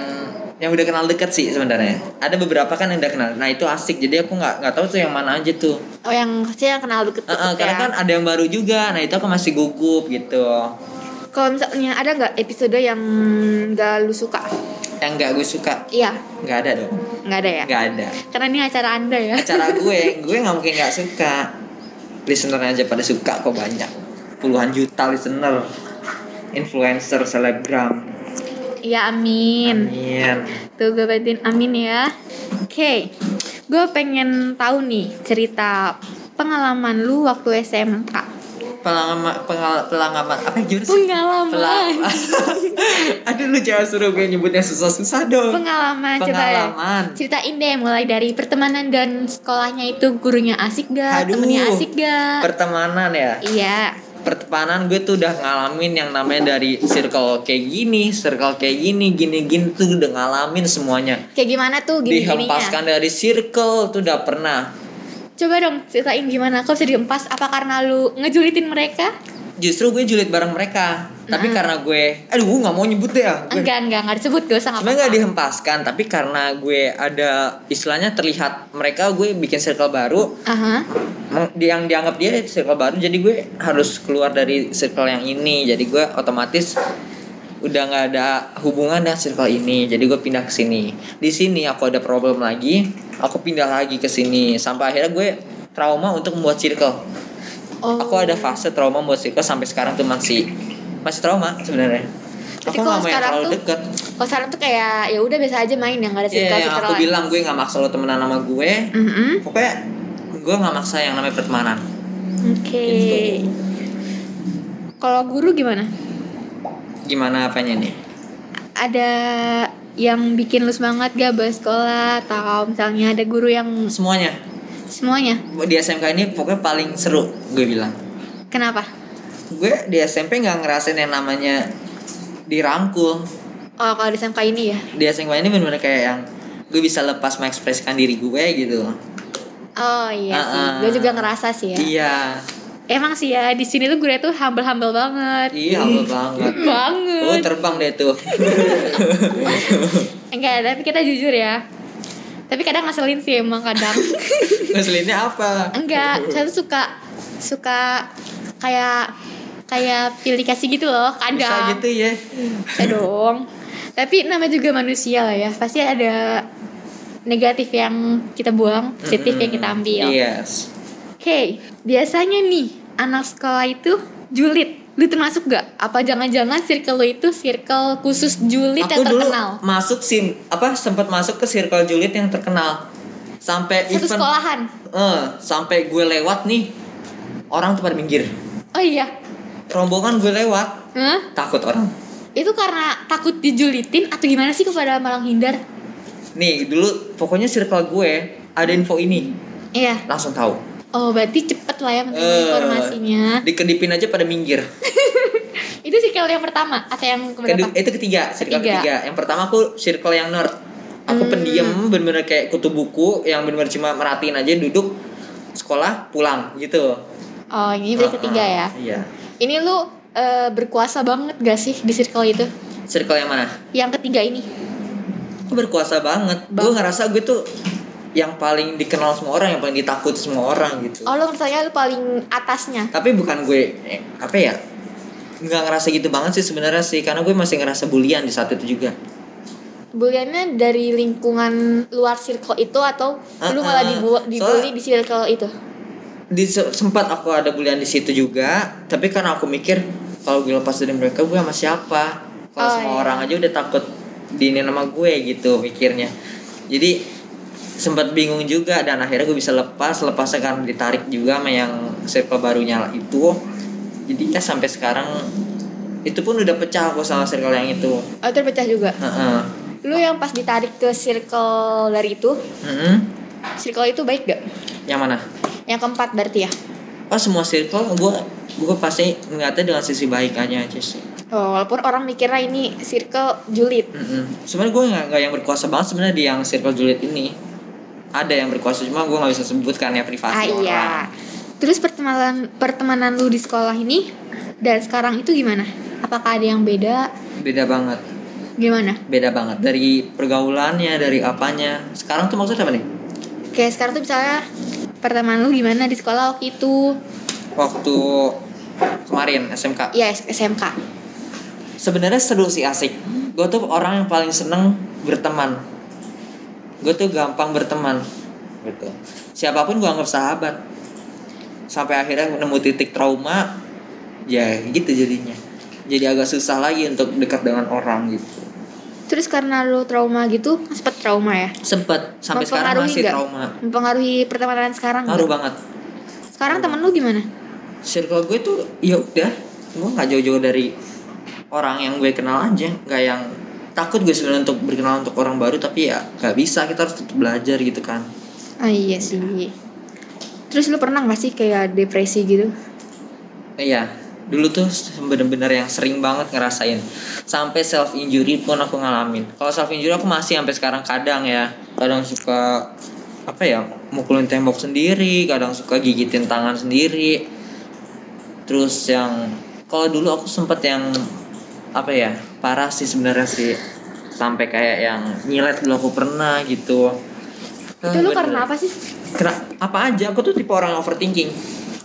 B: yang udah kenal deket sih sebenarnya. Ada beberapa kan yang udah kenal. Nah itu asik. Jadi aku nggak nggak tahu tuh yang mana aja tuh.
A: Oh yang saya yang kenal deket,
B: Eh, eh, karena kan ada yang baru juga. Nah itu aku masih gugup gitu.
A: Kalau misalnya ada nggak episode yang nggak lu suka?
B: yang nggak gue suka?
A: Iya,
B: nggak ada dong.
A: Nggak ada ya.
B: nggak ada.
A: Karena ini acara anda ya.
B: acara gue. Gue nggak mungkin nggak suka. Listener aja pada suka kok banyak. Puluhan juta listener. Influencer selebgram
A: Ya amin.
B: Amin.
A: Tuh gue bantuin amin ya. Oke, gue pengen tahu nih cerita pengalaman lu waktu SMK.
B: pengalaman pengal, pengalaman apa sih
A: Pengalaman.
B: Pelang- Aduh lu jangan suruh gue nyebutnya susah-susah dong.
A: Pengalaman, cerita
B: Pengalaman.
A: Ceritain deh mulai dari pertemanan dan sekolahnya itu gurunya asik gak,
B: Aduh.
A: temennya asik gak?
B: Pertemanan ya.
A: iya.
B: Pertemanan gue tuh udah ngalamin yang namanya dari circle kayak gini, circle kayak gini, gini-gini tuh udah ngalamin semuanya.
A: Kayak gimana tuh gini-gininya?
B: Dihempaskan dari circle tuh udah pernah.
A: Coba dong ceritain gimana kok bisa dihempas? Apa karena lu ngejulitin mereka?
B: Justru gue julid bareng mereka. Tapi
A: Mm-mm.
B: karena gue, aduh gue nggak mau nyebut deh ya. Gue
A: Enggak, enggak, enggak disebut gak usah nggak
B: Sebenarnya nggak dihempaskan, tapi karena gue ada istilahnya terlihat mereka gue bikin circle baru, di- yang dianggap dia circle baru jadi gue harus keluar dari circle yang ini. Jadi gue otomatis udah nggak ada hubungan dengan circle ini. Jadi gue pindah ke sini. Di sini aku ada problem lagi aku pindah lagi ke sini. Sampai akhirnya gue trauma untuk membuat circle
A: Oh.
B: aku ada fase trauma membuat circle sampai sekarang tuh masih masih trauma sebenarnya aku
A: kalau
B: nggak mau yang
A: sekarang
B: terlalu
A: tuh-
B: deket
A: Kalau sekarang tuh kayak ya udah biasa aja main yang gak ada
B: Iya,
A: circle
B: yang aku bilang gue nggak maksa lo temenan sama gue
A: Mhm.
B: pokoknya gue nggak maksa yang namanya pertemanan
A: Oke.
B: Gitu.
A: Kalau guru gimana?
B: gimana apanya nih
A: Ada yang bikin lu semangat gak bahas sekolah atau misalnya ada guru yang
B: semuanya
A: semuanya?
B: di SMK ini pokoknya paling seru gue bilang
A: Kenapa?
B: gue di SMP nggak ngerasain yang namanya dirangkul
A: Oh kalau di SMK ini ya?
B: di SMK ini benar-benar kayak yang gue bisa lepas mengekspresikan diri gue gitu
A: Oh iya sih,
B: Ah, ah.
A: gue juga ngerasa sih ya.
B: iya
A: Emang sih ya di sini tuh gue tuh humble humble banget.
B: iya humble banget oh
A: banget.
B: terbang deh tuh
A: Enggak, tapi kita jujur ya. Tapi kadang ngeselin sih emang kadang.
B: ngeselinnya apa
A: Enggak, saya tuh suka suka kayak kayak pilih kasih gitu loh
B: bisa
A: kadang.
B: gitu ya
A: Bisa dong. Tapi namanya juga manusia lah ya. Pasti ada negatif yang kita buang, positif yang kita ambil.
B: yes
A: Oke, biasanya nih anak sekolah itu julid. Lu termasuk gak? Apa jangan-jangan circle lu itu circle khusus julid yang
B: aku dulu
A: terkenal?
B: masuk sim apa sempat masuk ke circle julid yang terkenal sampai
A: Satu
B: event
A: sekolahan.
B: eh sampai gue lewat nih orang tuh pada minggir
A: Oh iya.
B: rombongan gue lewat
A: Hah?
B: takut orang
A: Itu karena takut dijulitin atau gimana sih kepada malang hindar?
B: nih dulu pokoknya circle gue ada info ini
A: Iya.
B: langsung tahu
A: Oh, berarti cepet lah ya menerima
B: Eh.
A: informasinya.
B: dikedipin aja pada minggir
A: Itu circle yang pertama atau yang
B: Kedu-
A: keberapa?
B: itu ketiga circle
A: Ketiga.
B: ketiga yang pertama aku circle yang nerd aku
A: Hmm.
B: pendiam bener-bener kayak kutu buku yang bener-bener cuma merhatiin aja duduk sekolah pulang gitu
A: Oh, ini berarti ketiga ya.
B: iya
A: Ini lu eh, berkuasa banget gak sih di circle itu?
B: circle yang mana
A: Yang ketiga ini.
B: aku berkuasa banget gue
A: Bang.
B: ngerasa gue tuh yang paling dikenal semua orang yang paling ditakuti semua orang gitu
A: Oh, lu ngerasanya lu paling atasnya.
B: tapi bukan gue eh, apa ya nggak ngerasa gitu banget sih sebenarnya sih karena gue masih ngerasa bulian di saat itu juga
A: Buliannya dari lingkungan luar circle itu atau lu
B: Ah,
A: malah
B: ah.
A: dibu- dibully
B: Soalnya-
A: di circle itu?
B: di se- sempat aku ada bulian di situ juga tapi karena aku mikir kalau gue lepas dari mereka gue sama siapa kalau
A: Oh,
B: semua
A: iya.
B: orang aja udah takut diinin sama gue gitu mikirnya jadi sempat bingung juga dan akhirnya gue bisa lepas lepasnya karena ditarik juga sama yang circle barunya itu jadi ya sampai sekarang itu pun udah pecah aku sama circle yang itu
A: Oh, terpecah juga.
B: Heeh.
A: Lu yang pas ditarik ke circle dari itu,
B: Mm-mm.
A: circle itu baik gak?
B: yang mana
A: Yang keempat berarti ya?
B: oh semua circle gue gue pasti ngeliatnya dengan sisi baik aja sih
A: Oh, walaupun orang mikirnya ini circle julid.
B: Mm-mm. Sebenarnya gue nggak yang berkuasa banget sebenarnya di yang circle julid ini. Ada yang berkuasa cuma gue nggak bisa sebutkan ya privasi
A: Ah
B: orang.
A: iya. Terus pertemanan pertemanan lu di sekolah ini dan sekarang itu gimana? Apakah ada yang beda?
B: Beda banget,
A: Gimana?
B: beda banget dari pergaulannya, dari apanya. Sekarang tuh maksudnya apa nih?
A: Kayak sekarang tuh misalnya pertemanan lu gimana di sekolah waktu itu?
B: Waktu kemarin SMK.
A: Ya SMK.
B: Sebenarnya seru sih asik. Gue tuh orang yang paling seneng berteman. Gue tuh gampang berteman. Gitu. Siapa pun gue anggap sahabat. Sampai akhirnya nemu titik trauma ya gitu jadinya jadi agak susah lagi untuk dekat dengan orang gitu
A: Terus karena lu trauma gitu, sempet trauma ya?
B: sempet sampai sekarang masih
A: nggak?
B: trauma
A: Mempengaruhi pertemanan sekarang
B: ngaruh banget
A: Sekarang temen lu gimana?
B: circle gue tuh ya udah gue nggak jauh-jauh dari orang yang gue kenal aja nggak yang takut gue sebenarnya untuk berkenalan untuk orang baru tapi ya nggak bisa kita harus tetap belajar gitu kan.
A: Ah iya sih. Terus lu pernah gak sih kayak depresi gitu?
B: iya dulu tuh bener-bener yang sering banget ngerasain. Sampai self injury pun aku ngalamin. Kalau self injury aku masih sampai sekarang kadang ya. Kadang suka apa ya mukulin tembok sendiri kadang suka gigitin tangan sendiri. Terus yang kalau dulu aku sempet yang apa ya parah sih sebenarnya sih sampai kayak yang nyilet dulu aku pernah gitu
A: Itu lu karena apa sih?
B: Kena, apa aja aku tuh tipe orang overthinking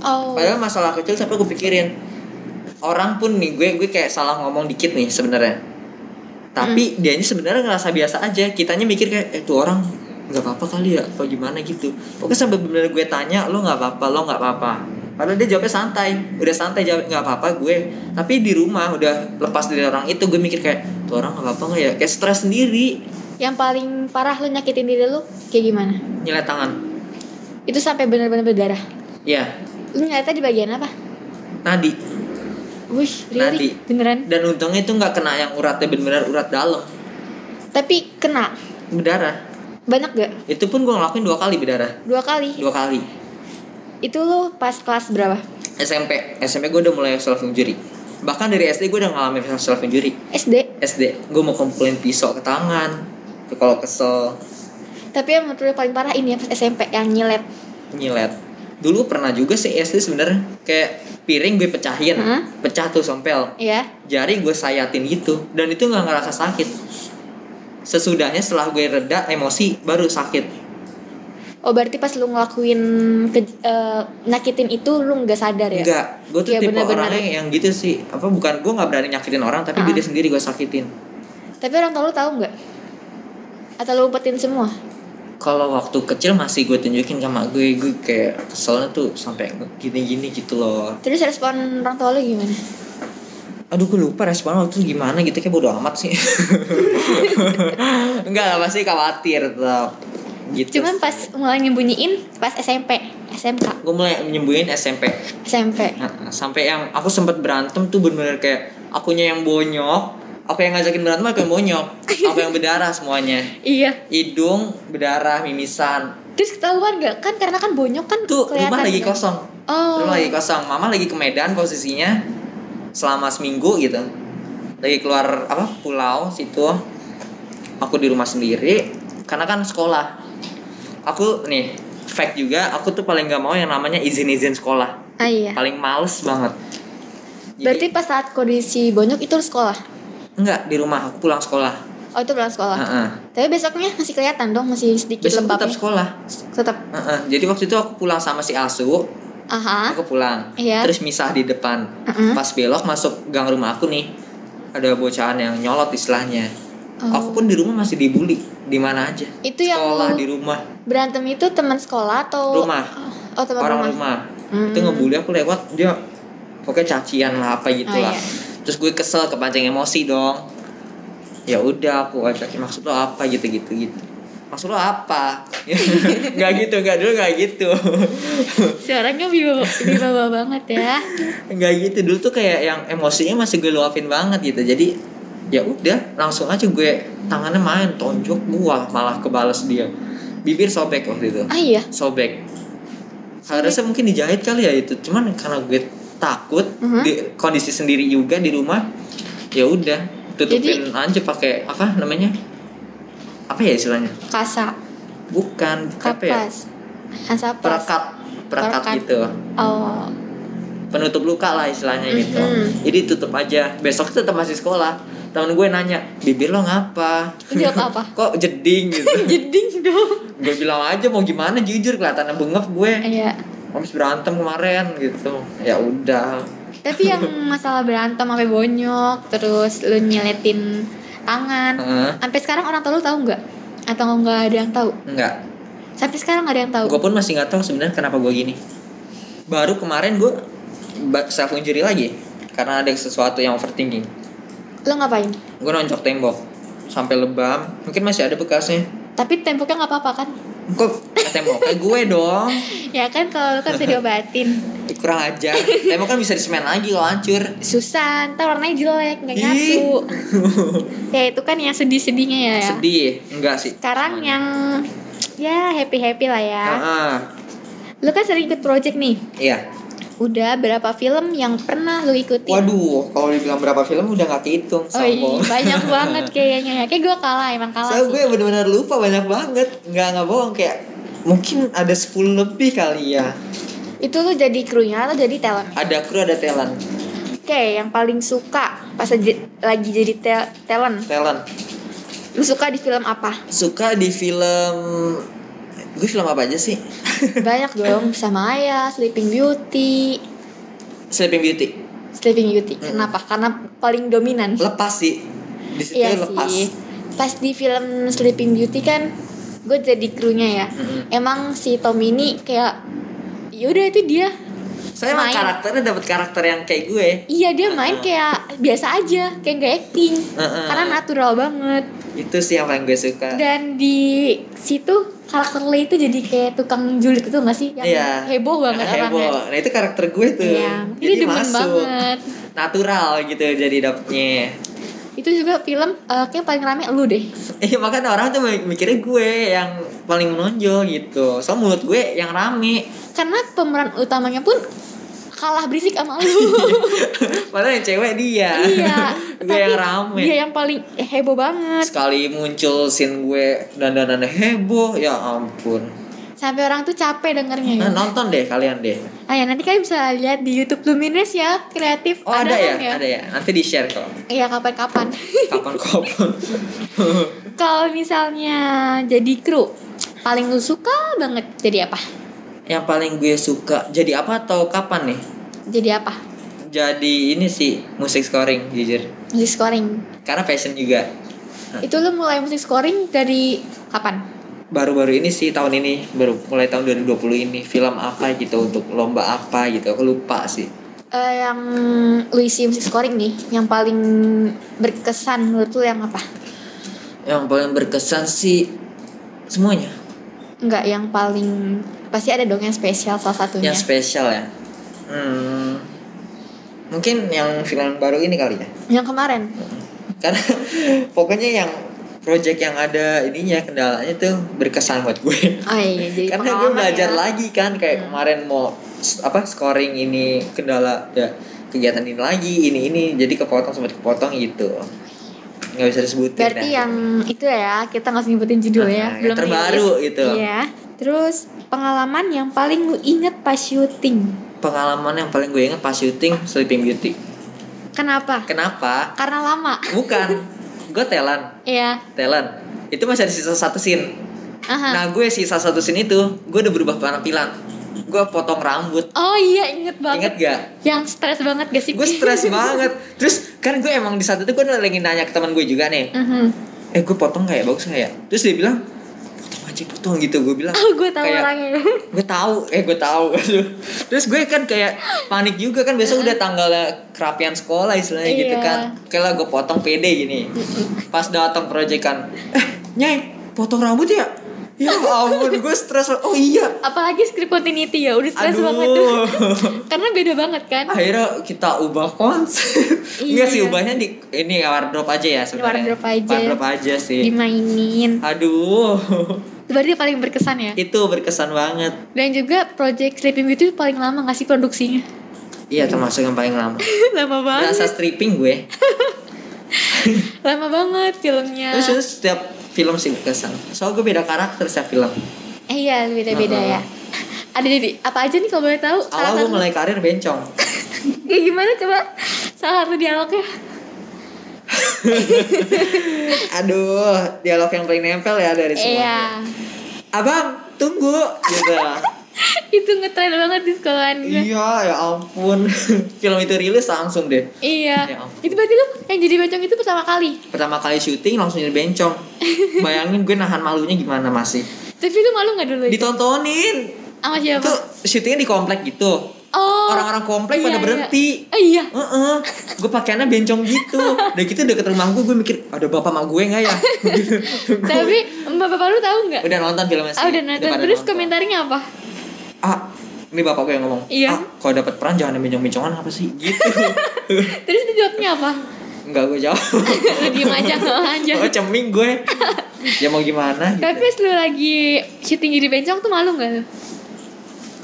A: Oh.
B: Padahal masalah kecil sampai gue pikirin orang pun nih gue gue kayak salah ngomong dikit nih sebenarnya. Tapi
A: Hmm.
B: dia ini sebenarnya ngerasa biasa aja. Kitanya mikir kayak eh tuh orang nggak apa-apa kali ya apa gimana gitu. Pokoknya sampai bener gue tanya lo nggak apa-apa lo nggak apa-apa. Padahal dia jawabnya santai, udah santai jawab nggak apa-apa gue. Tapi di rumah udah lepas dari orang itu gue mikir kayak tuh orang nggak apa-apa nggak ya? Kayak stres sendiri.
A: Yang paling parah lu nyakitin diri lu kayak gimana?
B: Nyilet tangan.
A: Itu sampai benar-benar berdarah.
B: Ya,
A: Lu nyiletnya di bagian apa?
B: nadi.
A: Wih, really?
B: Nadi.
A: Beneran?
B: Dan untungnya itu nggak kena yang uratnya bener-bener urat dalam,
A: Tapi kena.
B: berdarah.
A: Banyak gak?
B: Itu pun gue ngelakuin dua kali berdarah.
A: Dua kali.
B: Dua kali.
A: Itu lu pas kelas berapa?
B: SMP. SMP gue udah mulai self injury. Bahkan dari SD gue udah ngalamin self injury.
A: SD.
B: SD gue mau kumpulin pisau ke tangan. Kalau kesel
A: Tapi yang menurut paling parah ini ya pas SMP yang nyilet.
B: nyilet. Dulu pernah juga sih SD sebenarnya kayak piring gue pecahin,
A: Hah?
B: pecah tuh sompel.
A: Iya.
B: Jari gue sayatin gitu dan itu nggak ngerasa sakit. Sesudahnya setelah gue reda emosi baru sakit.
A: Oh berarti pas lu ngelakuin ke, eh, nyakitin itu lu nggak sadar ya?
B: Enggak, gue tuh
A: Iya,
B: tipe
A: bener-bener.
B: orangnya yang gitu sih. Apa bukan gue nggak berani nyakitin orang tapi
A: Ah.
B: diri sendiri gue sakitin.
A: Tapi orang tua lu tahu nggak? Atau lu umpetin semua?
B: kalau waktu kecil masih gue tunjukin sama gue gue kayak keselnya tuh sampai gini-gini gitu loh
A: Terus respon orang tua lu gimana?
B: aduh gue lupa respon waktu itu gimana gitu kayak bodo amat sih enggak lah pasti khawatir tetap gitu
A: Cuman pas mulai nyembunyiin pas SMP, SMK,
B: gue mulai menyembuhin SMP
A: SMP.
B: Nah, sampai yang aku sempet berantem tuh bener-bener kayak akunya yang bonyok aku yang ngajakin berantem aku yang bonyok aku yang berdarah semuanya
A: Iya.
B: hidung berdarah mimisan
A: Terus ketahuan gak? Kan karena kan bonyok kan
B: tuh rumah lagi
A: kan?
B: kosong
A: Oh.
B: Rumah lagi kosong. Mama lagi ke Medan posisinya selama seminggu gitu. Lagi keluar apa pulau situ. Aku di rumah sendiri karena kan sekolah. Aku nih fact juga aku tuh paling gak mau yang namanya izin-izin sekolah.
A: Ah iya.
B: Paling males banget. Jadi,
A: Berarti pas saat kondisi bonyok itu sekolah?
B: enggak di rumah aku pulang sekolah.
A: Oh itu pulang sekolah.
B: Heeh.
A: Tapi besoknya masih kelihatan dong, masih sedikit
B: Besok
A: lembab.
B: tetap sekolah.
A: Tetap.
B: Heeh. Jadi waktu itu aku pulang sama si Asu,
A: Aha.
B: aku pulang.
A: Iya.
B: Terus misah di depan.
A: Heeh.
B: Pas belok masuk gang rumah aku nih, ada bocahan yang nyolot istilahnya.
A: Oh.
B: Aku pun di rumah masih dibully di mana aja.
A: Itu yang
B: Sekolah di rumah,
A: Berantem itu teman sekolah atau
B: Rumah.
A: Oh, teman
B: orang
A: rumah.
B: rumah.
A: Hmm.
B: Itu ngebully aku lewat dia pokoknya cacian lah apa gitu
A: Oh,
B: lah.
A: iya.
B: Terus gue kesel kepancing emosi dong. Ya udah aku ajakin maksud lo apa gitu gitu gitu. Maksud lo apa? Gak gitu, gak dulu gak gitu.
A: Suaranya biba biba banget ya.
B: Enggak gitu dulu tuh kayak yang emosinya masih gue luapin banget gitu. Jadi ya udah langsung aja gue tangannya main tonjok gua malah kebales dia. Bibir sobek waktu itu.
A: Ah iya.
B: Sobek. Harusnya mungkin dijahit kali ya itu. Cuman karena gue takut
A: Mhm.
B: di kondisi sendiri juga di rumah ya udah tutupin aja pakai apa namanya? Apa ya istilahnya?
A: Kasa,
B: Bukan, ya?
A: kapas, hansapas.
B: Perekat, perekat gitu.
A: Oh.
B: penutup luka lah istilahnya gitu
A: Mhm.
B: jadi tutup aja besok tetap masih sekolah temen gue nanya bibir lo ngapa
A: jawab apa?
B: kok jeding gitu
A: Jeding dong.
B: gue bilang aja mau gimana jujur kelihatannya bengep gue
A: Iya.
B: habis berantem kemarin gitu ya udah
A: Tapi yang masalah berantem sampai bonyok, terus lu nyeletin tangan.
B: Heeh.
A: Sampai sekarang orang tua lu tahu nggak? Atau nggak ada yang tahu?
B: enggak
A: Sampai sekarang nggak ada yang tahu.
B: gue pun masih nggak tahu sebenarnya kenapa gue gini baru kemarin gue self injury lagi karena ada sesuatu yang overthinking
A: Lo ngapain?
B: gue nonjok tembok sampai lebam mungkin masih ada bekasnya
A: Tapi temboknya nggak apa-apa kan?
B: kok tembok kayak gue dong
A: Ya kan kalau lo kan bisa diobatin.
B: kurang ajar tembok kan bisa disemen lagi kalau hancur
A: Susah, ntar warnanya jelek, nggak nyatu. ya itu kan yang sedih-sedihnya ya.
B: sedih enggak sih
A: Sekarang
B: Semuanya.
A: yang ya happy-happy lah ya.
B: Ah,
A: Lu kan sering ikut project nih.
B: iya
A: Udah berapa film yang pernah lu ikutin?
B: waduh kalau dibilang berapa film udah nggak kehitung
A: Oh iya, banyak banget kayaknya ya. Kayak gue kalah, emang kalah sih.
B: gue bener-bener lupa banyak banget nggak nggak bohong kayak mungkin ada 10 lebih kali ya
A: Itu lu jadi krunya atau jadi talent?
B: ada kru ada talent
A: Oke, yang paling suka pas lagi jadi tel- talent.
B: talent
A: Lu suka di film apa?
B: suka di film gue film apa aja sih
A: Banyak dong, sama Ayah, Sleeping Beauty.
B: Sleeping Beauty
A: Sleeping Beauty.
B: Mm.
A: Kenapa? Karena paling dominan.
B: lepas sih di situ
A: Iya
B: lepas
A: sih. Pas di film Sleeping Beauty kan gue jadi krunya ya.
B: Mm-mm.
A: Emang si Tom ini kayak yaudah itu dia.
B: saya emang
A: Main.
B: karakternya dapat karakter yang kayak gue
A: Iya dia main
B: Uh-uh.
A: kayak biasa aja, kayak nggak acting.
B: Uh-uh.
A: Karena natural banget.
B: itu sih yang paling gue suka
A: Dan di situ karakter Lee itu jadi kayak tukang julid itu gak sih? Yang
B: Iya.
A: heboh banget
B: heboh
A: orangnya.
B: nah itu karakter gue tuh
A: Iya, ini demen banget.
B: natural gitu jadi dapetnya
A: Itu juga film eh, kayak paling rame lu deh.
B: Iya makanya orang tuh mikirnya gue yang paling menonjol gitu Soalnya mulut gue yang rame
A: Karena pemeran utamanya pun kalah berisik sama lu.
B: Padahal yang cewek dia
A: iya.
B: Gue yang rame
A: Dia yang paling heboh banget.
B: Sekali muncul scene gue dandanan heboh Ya ampun
A: Sampai orang tuh capek dengernya ya.
B: Nah, Nonton deh kalian deh
A: Ah ya nanti kalian bisa lihat di YouTube Lumines ya, kreatif.
B: Oh ada, ya?
A: kan
B: Ada ya? Nanti di share kok
A: Iya kapan-kapan.
B: Kapan-kapan
A: Kalau misalnya jadi kru, paling lu suka banget jadi apa?
B: Yang paling gue suka Jadi apa atau kapan nih?
A: Jadi apa?
B: Jadi ini sih musik scoring jujur
A: Musik scoring.
B: Karena passion juga
A: Itu lu mulai musik scoring dari kapan?
B: baru-baru ini sih tahun ini baru mulai tahun 2020 ini film apa gitu untuk lomba apa gitu aku lupa sih
A: Eh, yang lu isi musik scoring nih, yang paling berkesan menurut lu yang apa?
B: yang paling berkesan sih semuanya
A: Enggak, yang paling pasti ada dong yang spesial salah satunya.
B: yang spesial ya hmm, mungkin yang film baru ini kali ya
A: yang kemarin.
B: karena pokoknya yang project yang ada ininya kendalanya tuh berkesan buat gue
A: Oh iya, jadi
B: karena gue belajar
A: ya.
B: lagi kan kayak
A: Hmm.
B: kemarin mau apa scoring ini kendala ya kegiatan ini lagi ini ini jadi kepotong sempat kepotong gitu nggak bisa disebutin
A: Berarti
B: dah.
A: yang itu ya, kita nggak usah nyebutin judul
B: Nah,
A: ya,
B: yang
A: belum
B: terbaru
A: rilis.
B: itu.
A: Iya. Terus pengalaman yang paling lu inget pas syuting.
B: pengalaman yang paling gue ingat pas syuting Sleeping Beauty
A: Kenapa?
B: kenapa
A: Karena lama.
B: bukan gue talent
A: Iya.
B: talent itu masih ada sisa satu scene
A: Aha.
B: nah gue sisa satu scene itu gue udah berubah penampilan gue potong rambut.
A: Oh iya, inget banget.
B: inget gak
A: Yang stres banget gak sih?
B: gue stres banget. Terus kan gue emang di saat itu gue lagi nanya ke teman gue juga nih.
A: Mhm.
B: eh gue potong kayak bagus nggak ya? Terus dia bilang potong aja potong gitu gue bilang.
A: Oh, gue tahu
B: Kayak-
A: orangnya.
B: gue tahu. Eh gue tahu. Terus gue kan kayak panik juga kan. Besok udah tanggalnya kerapian sekolah istilahnya gitu
A: Iya.
B: kan. Kayak gue potong pede gini. Pas datang proyek kan eh nyai potong rambut ya ya ampun gue stres oh iya
A: Apalagi script continuity ya, udah stres banget tuh. Karena beda banget kan.
B: akhirnya kita ubah konsep enggak sih
A: Iya.
B: ubahnya di ini wardrobe aja ya sebenarnya
A: Wardrobe aja.
B: wardrobe aja sih
A: Dimainin.
B: aduh
A: berarti paling berkesan ya.
B: itu berkesan banget
A: Dan juga project Sleeping Beauty itu paling lama gak sih produksinya?
B: iya termasuk yang paling lama
A: lama banget.
B: berasa stripping gue
A: Lama banget filmnya.
B: Terus setiap film sih berkesan. Soalnya gue beda karakter setiap film.
A: Eh iya, beda-beda
B: Heeh.
A: ya. Ada jadi apa aja nih kalau boleh tahu?
B: Awal gue mulai karir bencong.
A: Kayak gimana coba? Salah satu dialognya.
B: Aduh, dialog yang paling nempel ya dari
A: Iya.
B: semuanya. Abang, tunggu gitu.
A: itu ngetren banget di sekolahan gue.
B: iya, ya ampun. film itu rilis langsung deh.
A: Iya.
B: Ya ampun.
A: itu berarti lu yang jadi bencong itu pertama kali.
B: Pertama kali syuting langsung jadi bencong. Bayangin gue nahan malunya gimana masih.
A: Tapi lu malu nggak dulu? itu?
B: Ditontonin.
A: Sama siapa?
B: Itu syutingnya di komplek gitu.
A: Oh.
B: orang-orang komplek
A: Iya,
B: pada
A: iya.
B: berhenti
A: Oh iya.
B: Heeh, gue pakaiannya bencong gitu. Udah gitu deket rumah gue, gue mikir ada bapak mak gue nggak ya?
A: Tapi mbak bapak lu tahu nggak?
B: udah nonton filmnya sih.
A: Ah udah nonton.
B: pada
A: Terus
B: nonton.
A: komentarnya apa?
B: Ah, ini bapak gue yang ngomong.
A: Iya.
B: Ah, kalau dapat peran jangan yang bencong-bencongan apa sih? Gitu.
A: Terus dia jawabnya apa?
B: Enggak gue jawab.
A: diem aja aja.
B: Gue ceming gue. Ya mau gimana? Gitu.
A: Tapi pas lu lagi syuting jadi bencong tuh malu nggak lu?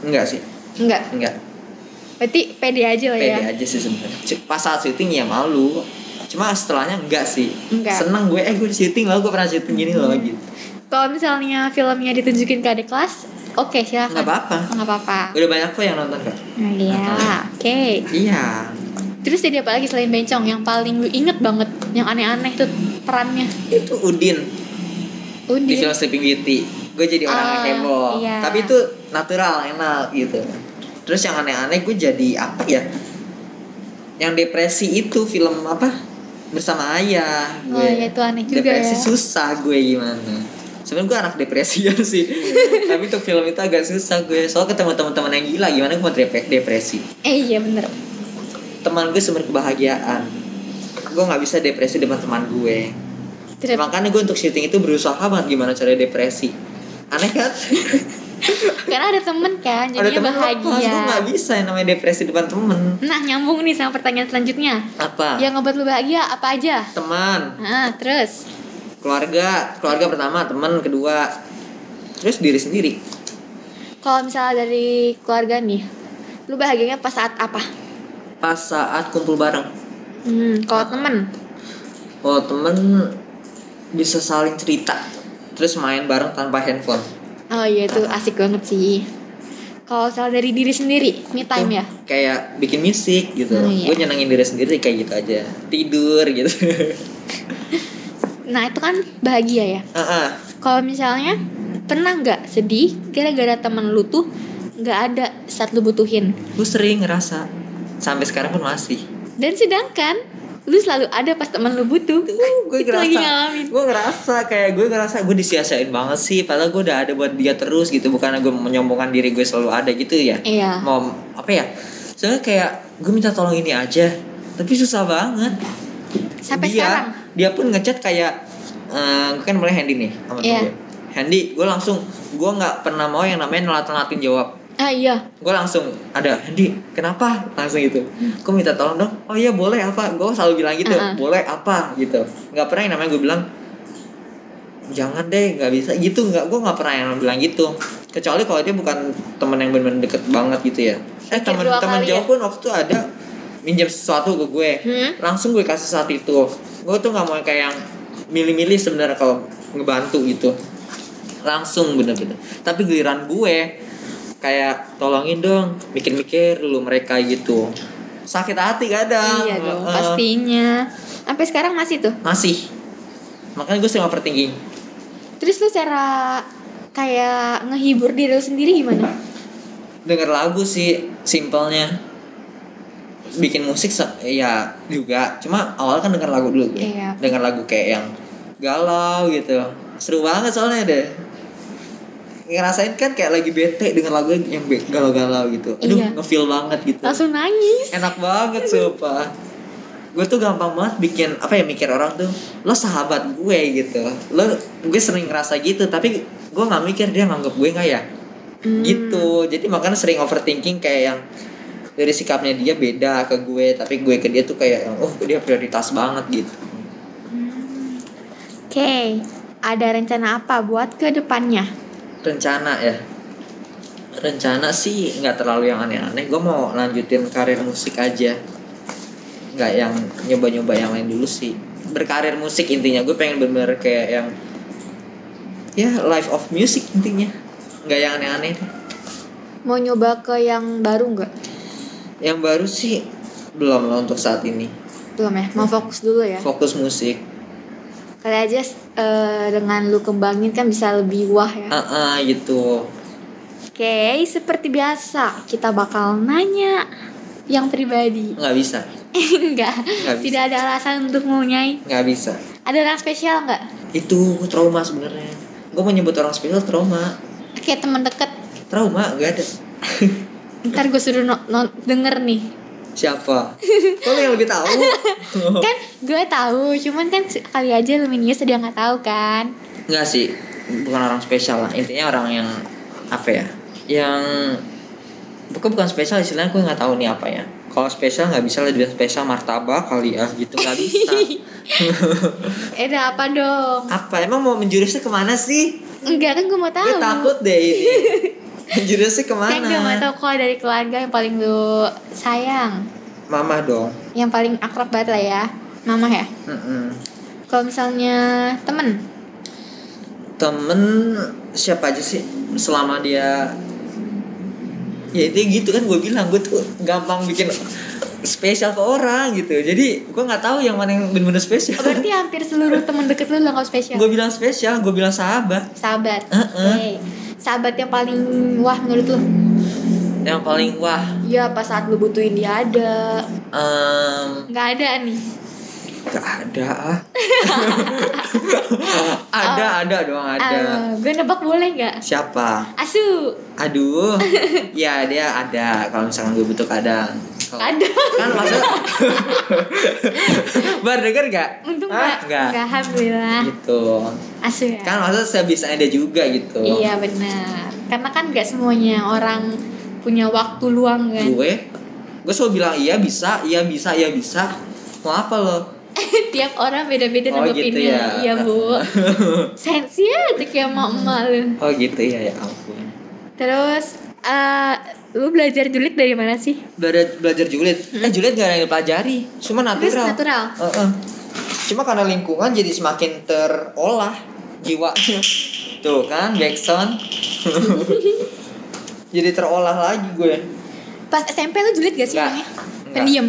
B: Enggak sih,
A: Enggak.
B: enggak.
A: Berarti pede aja lah
B: Pede
A: ya.
B: aja sih sebenarnya. Pas saat syuting ya malu. Cuma setelahnya enggak sih.
A: Enggak.
B: Seneng gue, eh gue syuting lah, gue pernah syuting gini loh gitu.
A: Kalau misalnya filmnya ditunjukin ke adik kelas, oke silakan.
B: Enggak apa-apa.
A: Nggak apa-apa.
B: Udah banyak kok yang nonton kak.
A: Nah, iya, oke.
B: Iya.
A: Terus jadi apa lagi selain bencong yang paling lu inget banget, yang aneh-aneh tuh perannya?
B: Itu Udin. di
A: Udin.
B: film Sleeping Beauty gue jadi orang yang
A: Ah,
B: heboh
A: iya.
B: tapi itu natural enak gitu terus yang aneh-aneh gue jadi apa ya yang depresi itu film apa bersama ayah
A: Oh iya itu aneh juga
B: depresi
A: ya.
B: susah gue gimana sebenarnya gue anak depresi ya sih. Tapi untuk film itu agak susah gue. Soal ketemu teman-teman yang gila gimana gue mau dep- depresi?
A: Eh iya bener.
B: teman gue sumber kebahagiaan. Gue nggak bisa depresi dengan teman gue.
A: Tidak.
B: makanya gue untuk syuting itu berusaha banget gimana cara depresi. Aneh kan?
A: Karena ada temen kan,
B: ada
A: jadinya
B: lepas gue
A: bahagia.
B: nggak bisa yang namanya depresi depan temen.
A: Nah nyambung nih sama pertanyaan selanjutnya.
B: apa?
A: Yang ngebuat lu bahagia apa aja?
B: teman.
A: Nah terus
B: keluarga keluarga pertama teman kedua. Terus diri sendiri.
A: Kalau misalnya dari keluarga nih, lu bahagianya pas saat apa?
B: pas saat kumpul bareng.
A: Hmm, kalau temen,
B: oh temen bisa saling cerita. Terus main bareng tanpa handphone.
A: Oh iya itu asik banget sih. Kalau misalnya dari diri sendiri, me time ya.
B: kayak bikin musik gitu.
A: Oh, iya.
B: gue nyenengin diri sendiri kayak gitu aja. Tidur gitu
A: Nah itu kan bahagia ya.
B: Ah, ah.
A: Kalau misalnya pernah nggak sedih gara-gara temen lu tuh nggak ada saat lu butuhin.
B: gue sering ngerasa sampai sekarang pun masih
A: Dan sedangkan lu selalu ada pas temen lu butuh.
B: gue
A: Itu lagi ngalamin.
B: gue ngerasa kayak gue ngerasa gue disia-siain banget sih padahal gue udah ada buat dia terus gitu bukannya gue menyombongkan diri gue selalu ada gitu ya
A: Iya.
B: mau apa ya soalnya kayak gue minta tolong ini aja tapi susah banget
A: Sampai
B: dia,
A: sekarang.
B: Dia pun ngechat kayak gue kan mulai Handy nih sama
A: Iya.
B: gue Handy gue langsung gue nggak pernah mau yang namanya nelat-nelatin jawab.
A: Ah iya.
B: gue langsung ada Handy kenapa? Langsung gitu. Gue minta tolong dong? Oh iya boleh apa? Gue selalu bilang gitu
A: Uh-uh.
B: boleh apa? Gitu. Nggak pernah yang namanya gue bilang jangan deh nggak bisa. Gitu nggak gue nggak pernah yang bilang gitu. Kecuali kalau dia bukan teman yang benar-benar deket banget gitu ya. Eh teman teman jauh
A: ya?
B: pun waktu itu ada minjem sesuatu ke gue.
A: Hmm?
B: langsung gue kasih saat itu. Gue tuh nggak mau kayak yang milih-milih sebenarnya kalau ngebantu gitu. Langsung bener-bener. Tapi giliran gue kayak tolongin dong mikir-mikir dulu mereka gitu. Sakit hati kadang.
A: Iya dong,
B: Eh,
A: pastinya. Sampai sekarang masih tuh.
B: masih. Makanya gue sering overthinking
A: Terus lu cara kayak ngehibur diri lu sendiri gimana?
B: denger lagu sih simpelnya bikin musik ya juga. Cuma awal kan denger lagu dulu.
A: Iya.
B: denger lagu kayak yang galau gitu. Seru banget soalnya deh. Ngerasain kan kayak lagi bete denger lagu yang galau-galau gitu. Aduh
A: Iya.
B: ngefeel banget gitu.
A: Langsung nangis.
B: enak banget sumpah. Gue tuh gampang banget bikin apa ya mikir orang tuh lo sahabat gue gitu. Lo gue sering ngerasa gitu tapi gue nggak mikir dia nganggap gue nggak ya?
A: Hmm.
B: gitu. Jadi makanya sering overthinking kayak yang dari sikapnya dia beda ke gue tapi gue ke dia tuh kayak oh dia prioritas banget gitu.
A: Oke, ada rencana apa buat ke depannya?
B: rencana ya? Rencana sih nggak terlalu yang aneh-aneh. Gue mau lanjutin karir musik aja. Nggak yang nyoba-nyoba yang lain dulu sih. Berkarir musik intinya. Gue pengen bener-bener kayak yang ya life of music intinya. Nggak yang aneh-aneh.
A: Mau nyoba ke yang baru nggak?
B: Yang baru sih belum lah untuk saat ini
A: Belum ya, mau fokus dulu ya.
B: fokus musik
A: Kali aja eh, dengan lu kembangin kan bisa lebih wah ya.
B: ah ah, gitu
A: Oke, seperti biasa kita bakal nanya yang pribadi.
B: nggak bisa
A: Enggak,
B: Nggak bisa.
A: tidak ada alasan untuk mau nyai.
B: nggak bisa
A: Ada orang spesial nggak?
B: itu trauma sebenarnya gue menyebut orang spesial trauma
A: Kayak teman deket.
B: trauma gak ada
A: ntar gue suruh no- no- denger nih
B: Siapa? Kok lu yang lebih tahu?
A: kan gue tahu cuman kan kali aja Luminius dia nggak tahu kan
B: Enggak sih, bukan orang spesial lah. Intinya orang yang apa ya? Yang bukan bukan spesial istilahnya gue nggak tahu nih apa ya. Kalau spesial nggak bisa lebih spesial martabak kali ya gitu nggak bisa.
A: eh apa dong
B: apa emang mau menjurusnya ke mana sih?
A: enggak kan gue mau tahu
B: Gue takut deh ini. menjurusnya ke mana?
A: kan gue mau tahu kalau dari keluarga yang paling lu sayang
B: Mama dong.
A: yang paling akrab banget lah ya mama ya
B: Mm-mm.
A: kalau misalnya temen
B: Temen siapa aja sih? Selama dia ya itu gitu kan gue bilang gue tuh gampang bikin spesial ke orang gitu jadi gue nggak tahu yang mana yang benar-benar spesial
A: oh, berarti hampir seluruh temen deket lu lo spesial
B: gue bilang spesial gue bilang sahabat
A: sahabat
B: Heeh.
A: Oke. Sahabat yang paling wah menurut lu
B: yang paling wah?
A: Ya pas saat lu butuhin dia ada.
B: Em,
A: nggak ada nih
B: gak ada ah. Ada ada dong ada.
A: Ah, gue nebak boleh nggak?
B: Siapa?
A: Asu.
B: Aduh. Ya dia ada. Kalau misalkan gue butuh kadang.
A: Ada.
B: Kan maksud bar denger gak
A: untung
B: Hah?
A: nggak.
B: Nggak.
A: Nggak alhamdulillah.
B: Gitu.
A: Asu ya?
B: Kan maksud sebisanya dia juga gitu.
A: Iya benar. Karena kan nggak semuanya orang punya waktu luang kan.
B: Gue? Gue selalu bilang iya bisa iya bisa iya bisa. Mau apa lo
A: tiap orang beda-beda
B: Oh, gitu
A: nanggepinnya
B: ya.
A: iya bu. Sensi aja kayak emak-emak lu
B: oh gitu ya ya ampun.
A: Terus eh lu belajar julid dari mana sih?
B: Belajar belajar julid? Eh julid gak ada yang dipelajari. Cuma
A: terus
B: natural.
A: natural?
B: Heeh. cuma karena lingkungan jadi semakin terolah jiwanya tuh kan backsound. Jadi terolah lagi gue.
A: Pas SMP lu julid gak sih
B: Nggak.
A: orangnya? Pendiam?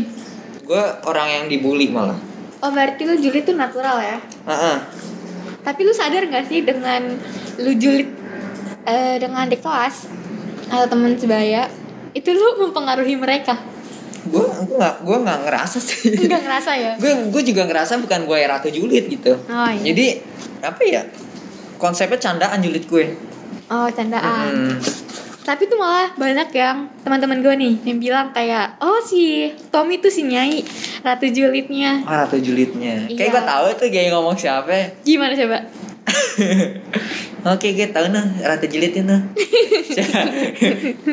B: Gue orang yang dibully malah
A: oh berarti lu julid tuh natural ya?
B: Heeh.
A: tapi lu sadar gak sih dengan lu julid eh, dengan adik kelas atau teman sebaya itu lu mempengaruhi mereka?
B: Gue gue nggak gue nggak ngerasa sih.
A: Enggak ngerasa ya?
B: Gue gue juga ngerasa bukan gue ratu julid gitu.
A: Oh iya.
B: Jadi apa ya konsepnya candaan julid gue.
A: Oh candaan.
B: Hmm.
A: Tapi tuh malah banyak yang teman-teman gue nih yang bilang kayak oh si Tommy tuh si Nyai ratu julidnya
B: ah ratu julidnya
A: Iya.
B: kayak gue tahu tuh kayak ngomong siapa.
A: Gimana coba
B: oke gue tahu nah ratu julid itu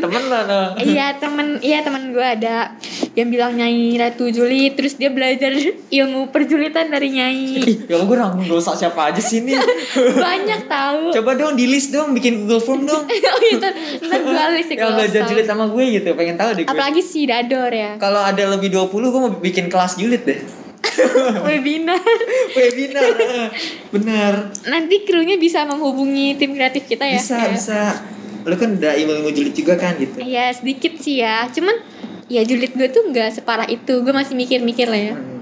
B: temen lo no
A: iya temen iya temen gue ada yang bilang Nyai ratu julid terus dia belajar ilmu perjulitan dari Nyai.
B: Ya gue nanggung dosa siapa aja sih nih
A: banyak tahu
B: coba dong di list dong bikin Google Form dong.
A: Oh iya ntar, gue list ya
B: yang
A: kalau
B: belajar
A: tahu.
B: julid sama gue gitu pengen tahu deh gue.
A: Apalagi si Dador ya.
B: Kalau ada lebih 20 gue mau bikin kelas julid deh
A: webinar.
B: Webinar bener
A: nanti krunya bisa menghubungi tim kreatif kita ya
B: bisa
A: Kayak-
B: bisa. Lu kan udah ilmu ilmu julid juga kan gitu?
A: Iya sedikit sih ya. Cuman ya julid gue tuh nggak separah itu. Gue masih mikir-mikir lah ya.
B: Hmm.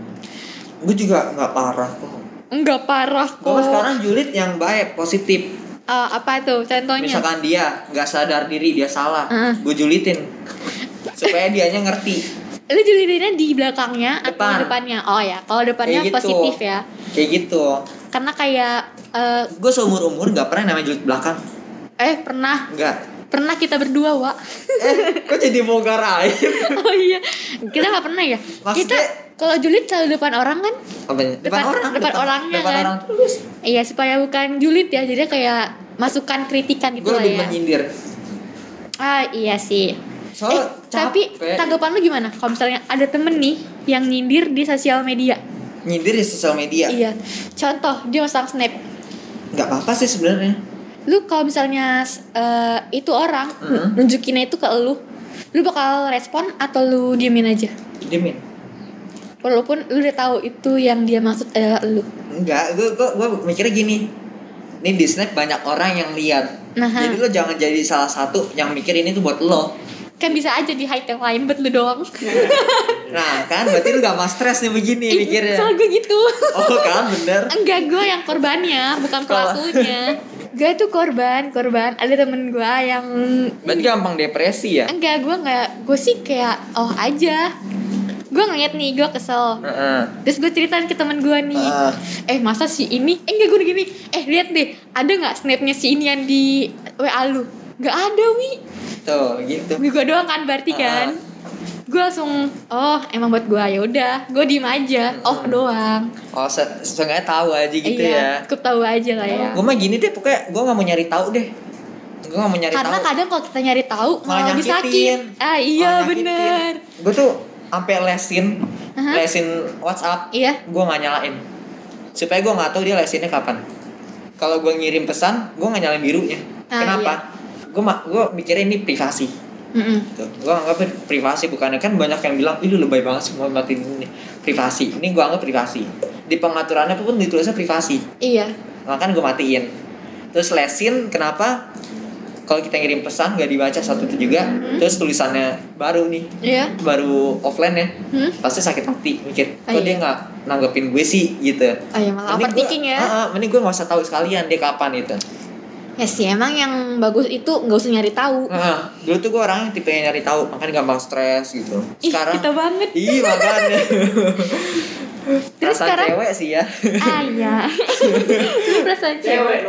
B: gue juga nggak parah kok.
A: Enggak parah kok.
B: gue sekarang julid yang baik positif.
A: Eh, Apa tuh contohnya?
B: Misalkan dia nggak sadar diri dia salah
A: Heeh.
B: gue julitin supaya dianya ngerti
A: Lu julidinnya di belakangnya Atau
B: Depan.
A: di depannya? Oh ya. Kalau depannya
B: Kayak gitu.
A: positif ya.
B: Kayak gitu.
A: Karena kayak eh,
B: gue seumur umur nggak pernah namanya julid belakang.
A: Eh pernah.
B: Nggak.
A: Pernah kita berdua Wak.
B: Eh kok jadi bongkar aib?
A: Oh iya. Kita nggak pernah ya?
B: Maksudnya-
A: Kita kalau julid selalu depan orang kan?
B: Ya? depan,
A: Depan-
B: orang
A: depan orangnya
B: depan
A: kan?
B: orang terus.
A: Iya supaya bukan julid ya. Jadi kayak masukan kritikan gitu
B: gue
A: lah
B: lebih
A: ya.
B: menyindir.
A: Ah iya sih eh, tapi tanggapan lu gimana? Kalau misalnya ada temen nih yang nyindir di sosial media.
B: Nyindir di sosial media?
A: Iya. Contoh dia masang snap.
B: Nggak apa-apa sih sebenarnya.
A: Lu kalau misalnya eh, itu orang
B: Mhm.
A: nunjukinnya itu ke lu lu bakal respon atau lu diemin aja?
B: Diemin.
A: Walaupun lu udah tahu itu yang dia maksud adalah lu.
B: Enggak, gue gue gue mikirnya gini. Ini di snap banyak orang yang lihat.
A: Nah,
B: Jadi lo jangan jadi salah satu yang mikir ini tuh buat lo.
A: Kan bisa aja di hide yang lain buat lu doang.
B: Nah, kan? Berarti lo gak mau stres nih begini
A: Ih,
B: mikirnya.
A: soal gue gitu.
B: Oh, kan? Bener.
A: enggak gue yang korbannya bukan pelakunya. Gue tuh korban korban. Ada temen gue yang
B: Berarti gampang depresi ya?
A: enggak gue nggak gue sih kayak oh aja. Gue ngeliat nih gue kesel.
B: Heeh.
A: terus gue ceritain ke temen gue nih.
B: Heeh.
A: eh masa si ini eh enggak gue gini. Eh lihat deh ada nggak snapnya si ini yang di wa lu? Nggak ada wi
B: tuh gitu.
A: Gue doang kan berarti kan? gue langsung oh emang buat gue ya udah. Gue diem aja. Oh doang.
B: Oh se seenggaknya tahu aja gitu
A: iya
B: ya.
A: cukup tahu aja lah ya.
B: Gue mah gini deh pokoknya gue nggak mau nyari tahu deh. Gue gak mau nyari
A: karena
B: tahu.
A: kadang kalau kita nyari tahu
B: Malah
A: malah sakit ah iya bener.
B: Gue tuh sampai lesin
A: Aha.
B: lesin WhatsApp.
A: Iya.
B: Gue nggak nyalain. Supaya gue nggak tahu dia lesinnya kapan. Kalau gue ngirim pesan gue nggak nyalain birunya.
A: Ah,
B: kenapa gue mak gue mikirnya ini privasi.
A: Mm-mm.
B: gitu. Gue anggap privasi bukannya. Kan banyak yang bilang ini lebay banget semua matiin ini. Privasi. Ini gue anggap privasi. Di pengaturannya pun ditulisnya privasi.
A: Iya.
B: Makanya gue matiin. Terus lesin kenapa? Kalau kita ngirim pesan gak dibaca satu itu juga.
A: Hmm.
B: terus tulisannya baru nih.
A: Iya.
B: Baru offline ya.
A: Hmm?
B: pasti sakit hati mikir
A: Oh,
B: kok
A: iya.
B: dia nggak nanggepin gue sih? Gitu.
A: Oh iya malah
B: Mending
A: overthinking ya.
B: Ah, ah, mending gue nggak usah tahu sekalian dia kapan itu
A: ya sih emang yang bagus itu nggak usah nyari tahu.
B: Nah, dulu tuh gue orang yang tipe yang nyari tahu makanya gampang stres gitu.
A: Ih,
B: sekarang
A: kita banget.
B: Ih makanya.
A: Terus
B: Perasaan
A: sekarang-
B: cewek sih ya.
A: Ah iya. Perasaan cewek.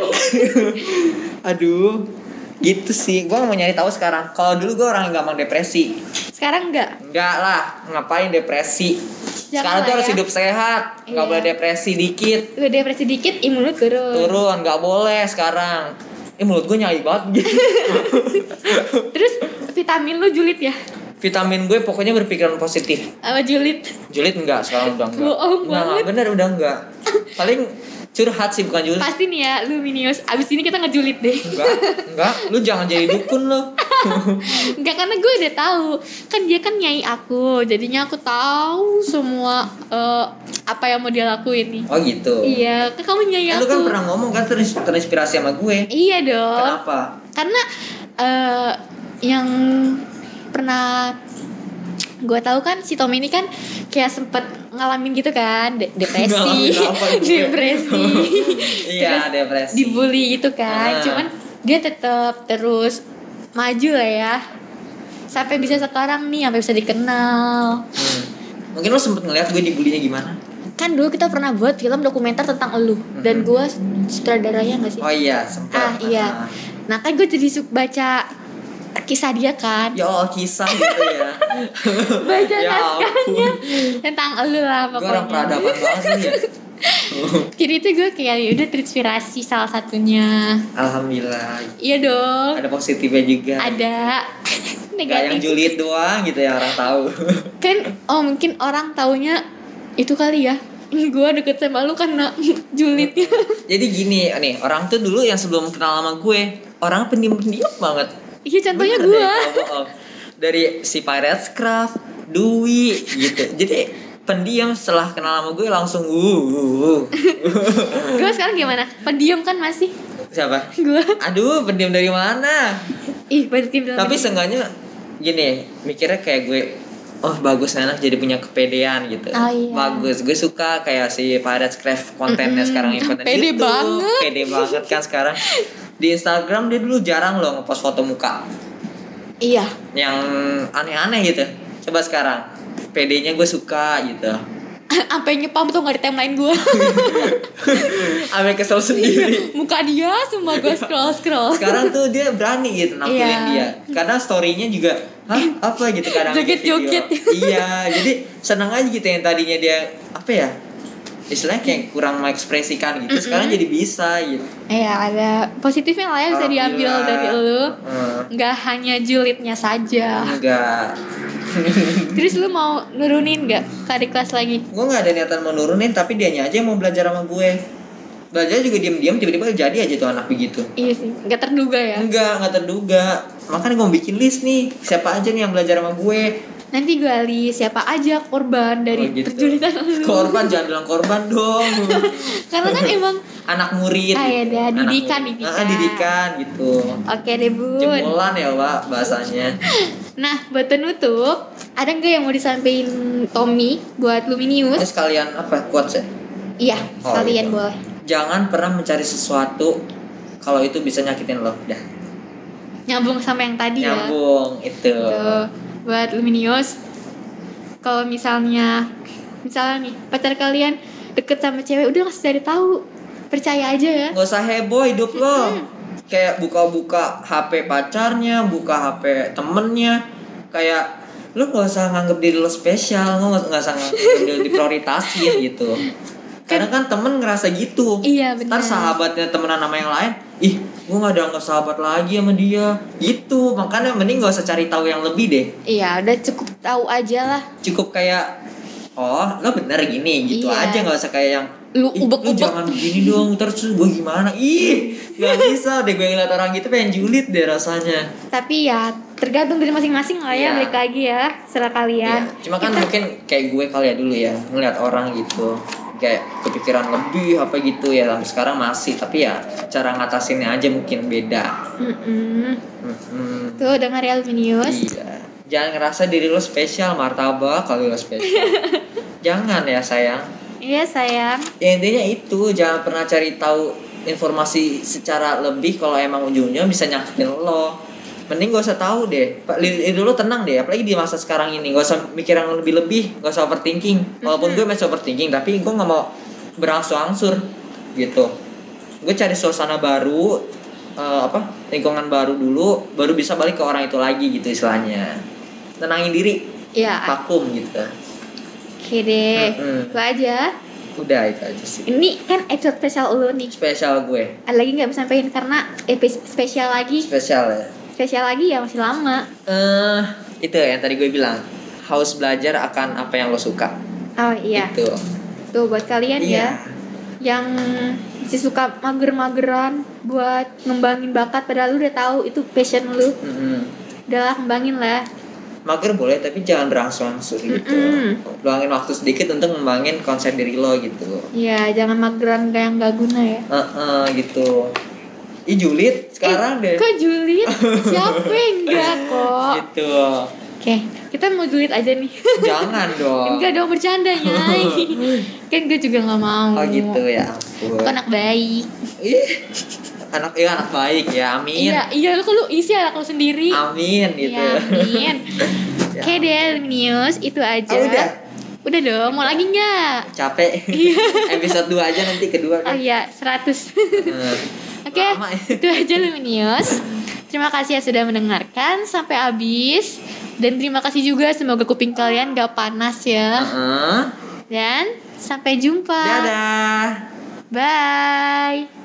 B: Aduh Gitu sih. Gue mau nyari tahu sekarang. Kalau dulu gue orang yang gampang depresi.
A: Sekarang enggak
B: Enggak lah Ngapain depresi?
A: Jangan
B: Sekarang tuh
A: lah
B: harus
A: ya.
B: hidup sehat. Nggak
A: Iya.
B: boleh depresi dikit.
A: Udah depresi dikit imun lu turun
B: Turun Nggak boleh sekarang Eh mulut gue nyai banget. Gitu
A: terus vitamin lu julid ya?
B: Vitamin gue pokoknya berpikiran positif.
A: Apa julid?
B: Julid enggak sekarang udah enggak.
A: Bohong
B: Enggak, enggak,
A: banget.
B: bener udah enggak. Paling curhat sih bukan julid.
A: Pasti nih ya luminius. Abis ini kita ngejulit deh.
B: Enggak, enggak, lu jangan jadi dukun lo.
A: Enggak karena gue udah tahu. Kan dia kan nyai aku. Jadinya aku tahu semua eh, apa yang mau dia lakuin nih
B: Oh gitu.
A: iya kan kamu nyai
B: Kan
A: aku
B: lu kan pernah ngomong kan terins- terinspirasi sama gue.
A: iya dong
B: Kenapa?
A: karena eh, yang pernah gue tahu kan si Tommy ini kan kayak sempet ngalamin gitu kan de- depresi
B: apa gue?
A: depresi
B: Iya, depresi.
A: dibully gitu kan
B: Ah.
A: cuman dia tetap terus maju lah ya sampai bisa sekarang nih sampai bisa dikenal
B: Hmm. Mungkin lo sempet ngeliat gue dibulinya gimana?
A: Kan dulu kita pernah buat film dokumenter tentang elu dan gue sutradaranya gak sih
B: Oh iya, sempet.
A: Ah, iya. nah kan gue jadi suka baca kisah dia kan
B: Ya Allah, kisah gitu ya.
A: baca
B: ya
A: naskahnya tentang elu lah
B: Gue orang
A: pokoknya
B: peradaban banget ya.
A: jadi itu gue kayak ya udah terinspirasi salah satunya
B: Alhamdulillah.
A: iya dong
B: Ada positifnya juga.
A: ada
B: Gak yang
A: negatif
B: julid doang gitu ya orang tahu.
A: kan oh mungkin orang taunya itu kali ya gue deket sama lu karena julidnya
B: Jadi gini nih, orang tuh dulu yang sebelum kenal sama gue, orang pendiam-pendiam banget.
A: iya contohnya gue
B: deh, kalau bohong. Dari si Pirates Craft, Dwi gitu. Jadi pendiam setelah kenal sama gue langsung uh, uh, uh.
A: gue sekarang gimana pendiam kan masih
B: Siapa?
A: gue
B: Aduh, pendiam dari mana?
A: ih bilang
B: Tapi seenggaknya gini, mikirnya kayak gue Oh bagus enak jadi punya kepedean gitu.
A: Oh, iya.
B: Bagus, gue suka kayak si Pirates Craft kontennya
A: Mm-mm.
B: sekarang konten
A: Pede
B: YouTube
A: banget.
B: Pede banget kan sekarang. Di Instagram dia dulu jarang loh ngepost foto muka.
A: Iya.
B: Yang aneh-aneh gitu. Coba sekarang. PD-nya gue suka gitu
A: sampai nyepam tuh nggak di timeline gue
B: Ambil kesel sendiri.
A: muka dia semua gue scroll scroll
B: Sekarang tuh dia berani gitu nampilin
A: Iya.
B: dia. Karena story-nya juga Hah apa? gitu kadang
A: Joget-joget.
B: video. Iya jadi seneng aja gitu yang tadinya dia Apa ya Istilahnya kayak kurang mengekspresikan gitu Sekarang jadi bisa gitu.
A: Iya ada positifnya lah ya bisa diambil
B: Alhamdulillah.
A: dari lu.
B: Hmm,
A: nggak hanya julidnya saja.
B: Enggak
A: terus lu mau nurunin nggak ke adik kelas lagi
B: Gue gak ada niatan mau nurunin Tapi dianya aja yang mau belajar sama gue Belajar juga diam-diam Tiba-tiba jadi aja tuh anak begitu
A: iya sih nggak terduga ya
B: Enggak, enggak terduga. Makanya gue mau bikin list nih. Siapa aja nih yang belajar sama gue.
A: nanti gue li siapa aja korban dari
B: Oh, gitu.
A: perjulitan lu
B: Korban jangan bilang korban dong.
A: karena kan emang
B: Anak murid.
A: Ah, iya
B: gitu. Anak
A: didikan,
B: murid.
A: didikan.
B: Ah, didikan gitu.
A: oke deh bun
B: Jemulan ya, Pak, bahasanya.
A: nah buat penutup ada nggak yang mau disampaikan Tommy buat Luminius
B: Terus kalian apa? Quotes ya?
A: iya
B: Oh,
A: sekalian
B: gitu.
A: boleh
B: Jangan pernah mencari sesuatu kalau itu bisa nyakitin lo. Dah.
A: nyambung sama yang tadi ya
B: Nyambung itu.
A: Tuh, buat Luminius kalau misalnya misalnya nih pacar kalian deket sama cewek udah ngasih cari tahu percaya aja ya
B: Gak usah heboh hidup lo. Kayak buka-buka HP pacarnya buka HP temennya kayak lu gak usah nganggep diri lu spesial lu gak, nggak usah nganggep diri diprioritasin gitu kadang kan temen ngerasa gitu
A: Iya, benar.
B: ntar sahabatnya temenan sama yang lain ih gue gak dianggap sahabat lagi sama dia gitu makanya mending gak usah cari tahu yang lebih deh
A: Iya, udah cukup tahu aja lah.
B: cukup kayak oh lo bener gini gitu
A: Iya.
B: aja nggak usah kayak yang
A: Lu
B: "Ih,
A: ubek-ubek."
B: lu jangan begini dong terus gue gimana ih gak bisa deh gue ngeliat orang gitu pengen julid deh rasanya
A: Tapi ya tergantung dari masing-masing lah ya,
B: Iya.
A: balik lagi ya, serah kalian.
B: Iya, cuma kan mungkin kayak gue kali ya dulu ya ngeliat orang gitu kayak kepikiran lebih apa gitu ya sampai sekarang masih tapi ya cara ngatasinnya aja mungkin beda
A: Mm-mm.
B: Mm-mm.
A: Tuh dengar ya Alvinius.
B: iya jangan ngerasa diri lo spesial martabak kalau lo spesial jangan ya sayang
A: Iya sayang.
B: ya intinya itu. Jangan pernah cari tahu informasi secara lebih kalau emang ujungnya bisa nyakitin lo. Mending gak usah tahu deh. Dulu tenang deh. Apalagi di masa sekarang ini. Gak usah mikir yang lebih lebih. Gak usah overthinking. Walaupun gue masih overthinking tapi gue nggak mau berangsur-angsur gitu. Gue cari suasana baru eh, apa lingkungan baru dulu baru bisa balik ke orang itu lagi gitu istilahnya. Tenangin diri.
A: Iya.
B: vakum gitu
A: Oke deh. Itu aja.
B: udah itu aja sih
A: Ini kan episode spesial lu nih.
B: spesial gue
A: Ada lagi nggak bisa sampein karena episode spesial lagi.
B: spesial ya
A: Spesial lagi ya masih lama.
B: eh itu yang tadi gue bilang haus belajar akan apa yang lo suka
A: Oh iya.
B: itu
A: Tuh buat kalian
B: iya
A: ya yang masih suka mager-mageran buat ngembangin bakat padahal lu udah tahu itu passion lu.
B: Mm-mm.
A: Udahlah kembangin lah.
B: Mager boleh tapi jangan berangsur-angsur gitu
A: Mm-mm.
B: luangin waktu sedikit untuk ngembangin konsep diri lo gitu
A: Iya, jangan mageran kayak yang gak guna ya.
B: Heeh, gitu Ih julid sekarang deh
A: Eh, Kok julid? Siapa yang enggak kok?
B: gitu
A: Oke, kita mau julid aja nih.
B: jangan dong
A: Enggak dong bercanda Nyai. kan gue juga nggak mau.
B: oh gitu ya ampun
A: Aku anak baik.
B: ih anak iya anak baik ya amin
A: Iya, iya lu lu isi anak lu sendiri.
B: amin gitu
A: Iya, amin.
B: Ya.
A: Oke deh, News itu aja.
B: Oh, udah
A: Udah dong, mau lagi nggak?
B: capek episode 2 aja nanti kedua
A: Oh
B: kan
A: iya, 100.
B: Eh,
A: Oke,
B: lama ya.
A: itu aja Luminius. Terima kasih ya sudah mendengarkan sampai habis. Dan terima kasih juga semoga kuping kalian gak panas ya.
B: Heeh.
A: Dan sampai jumpa.
B: dadah
A: Bye.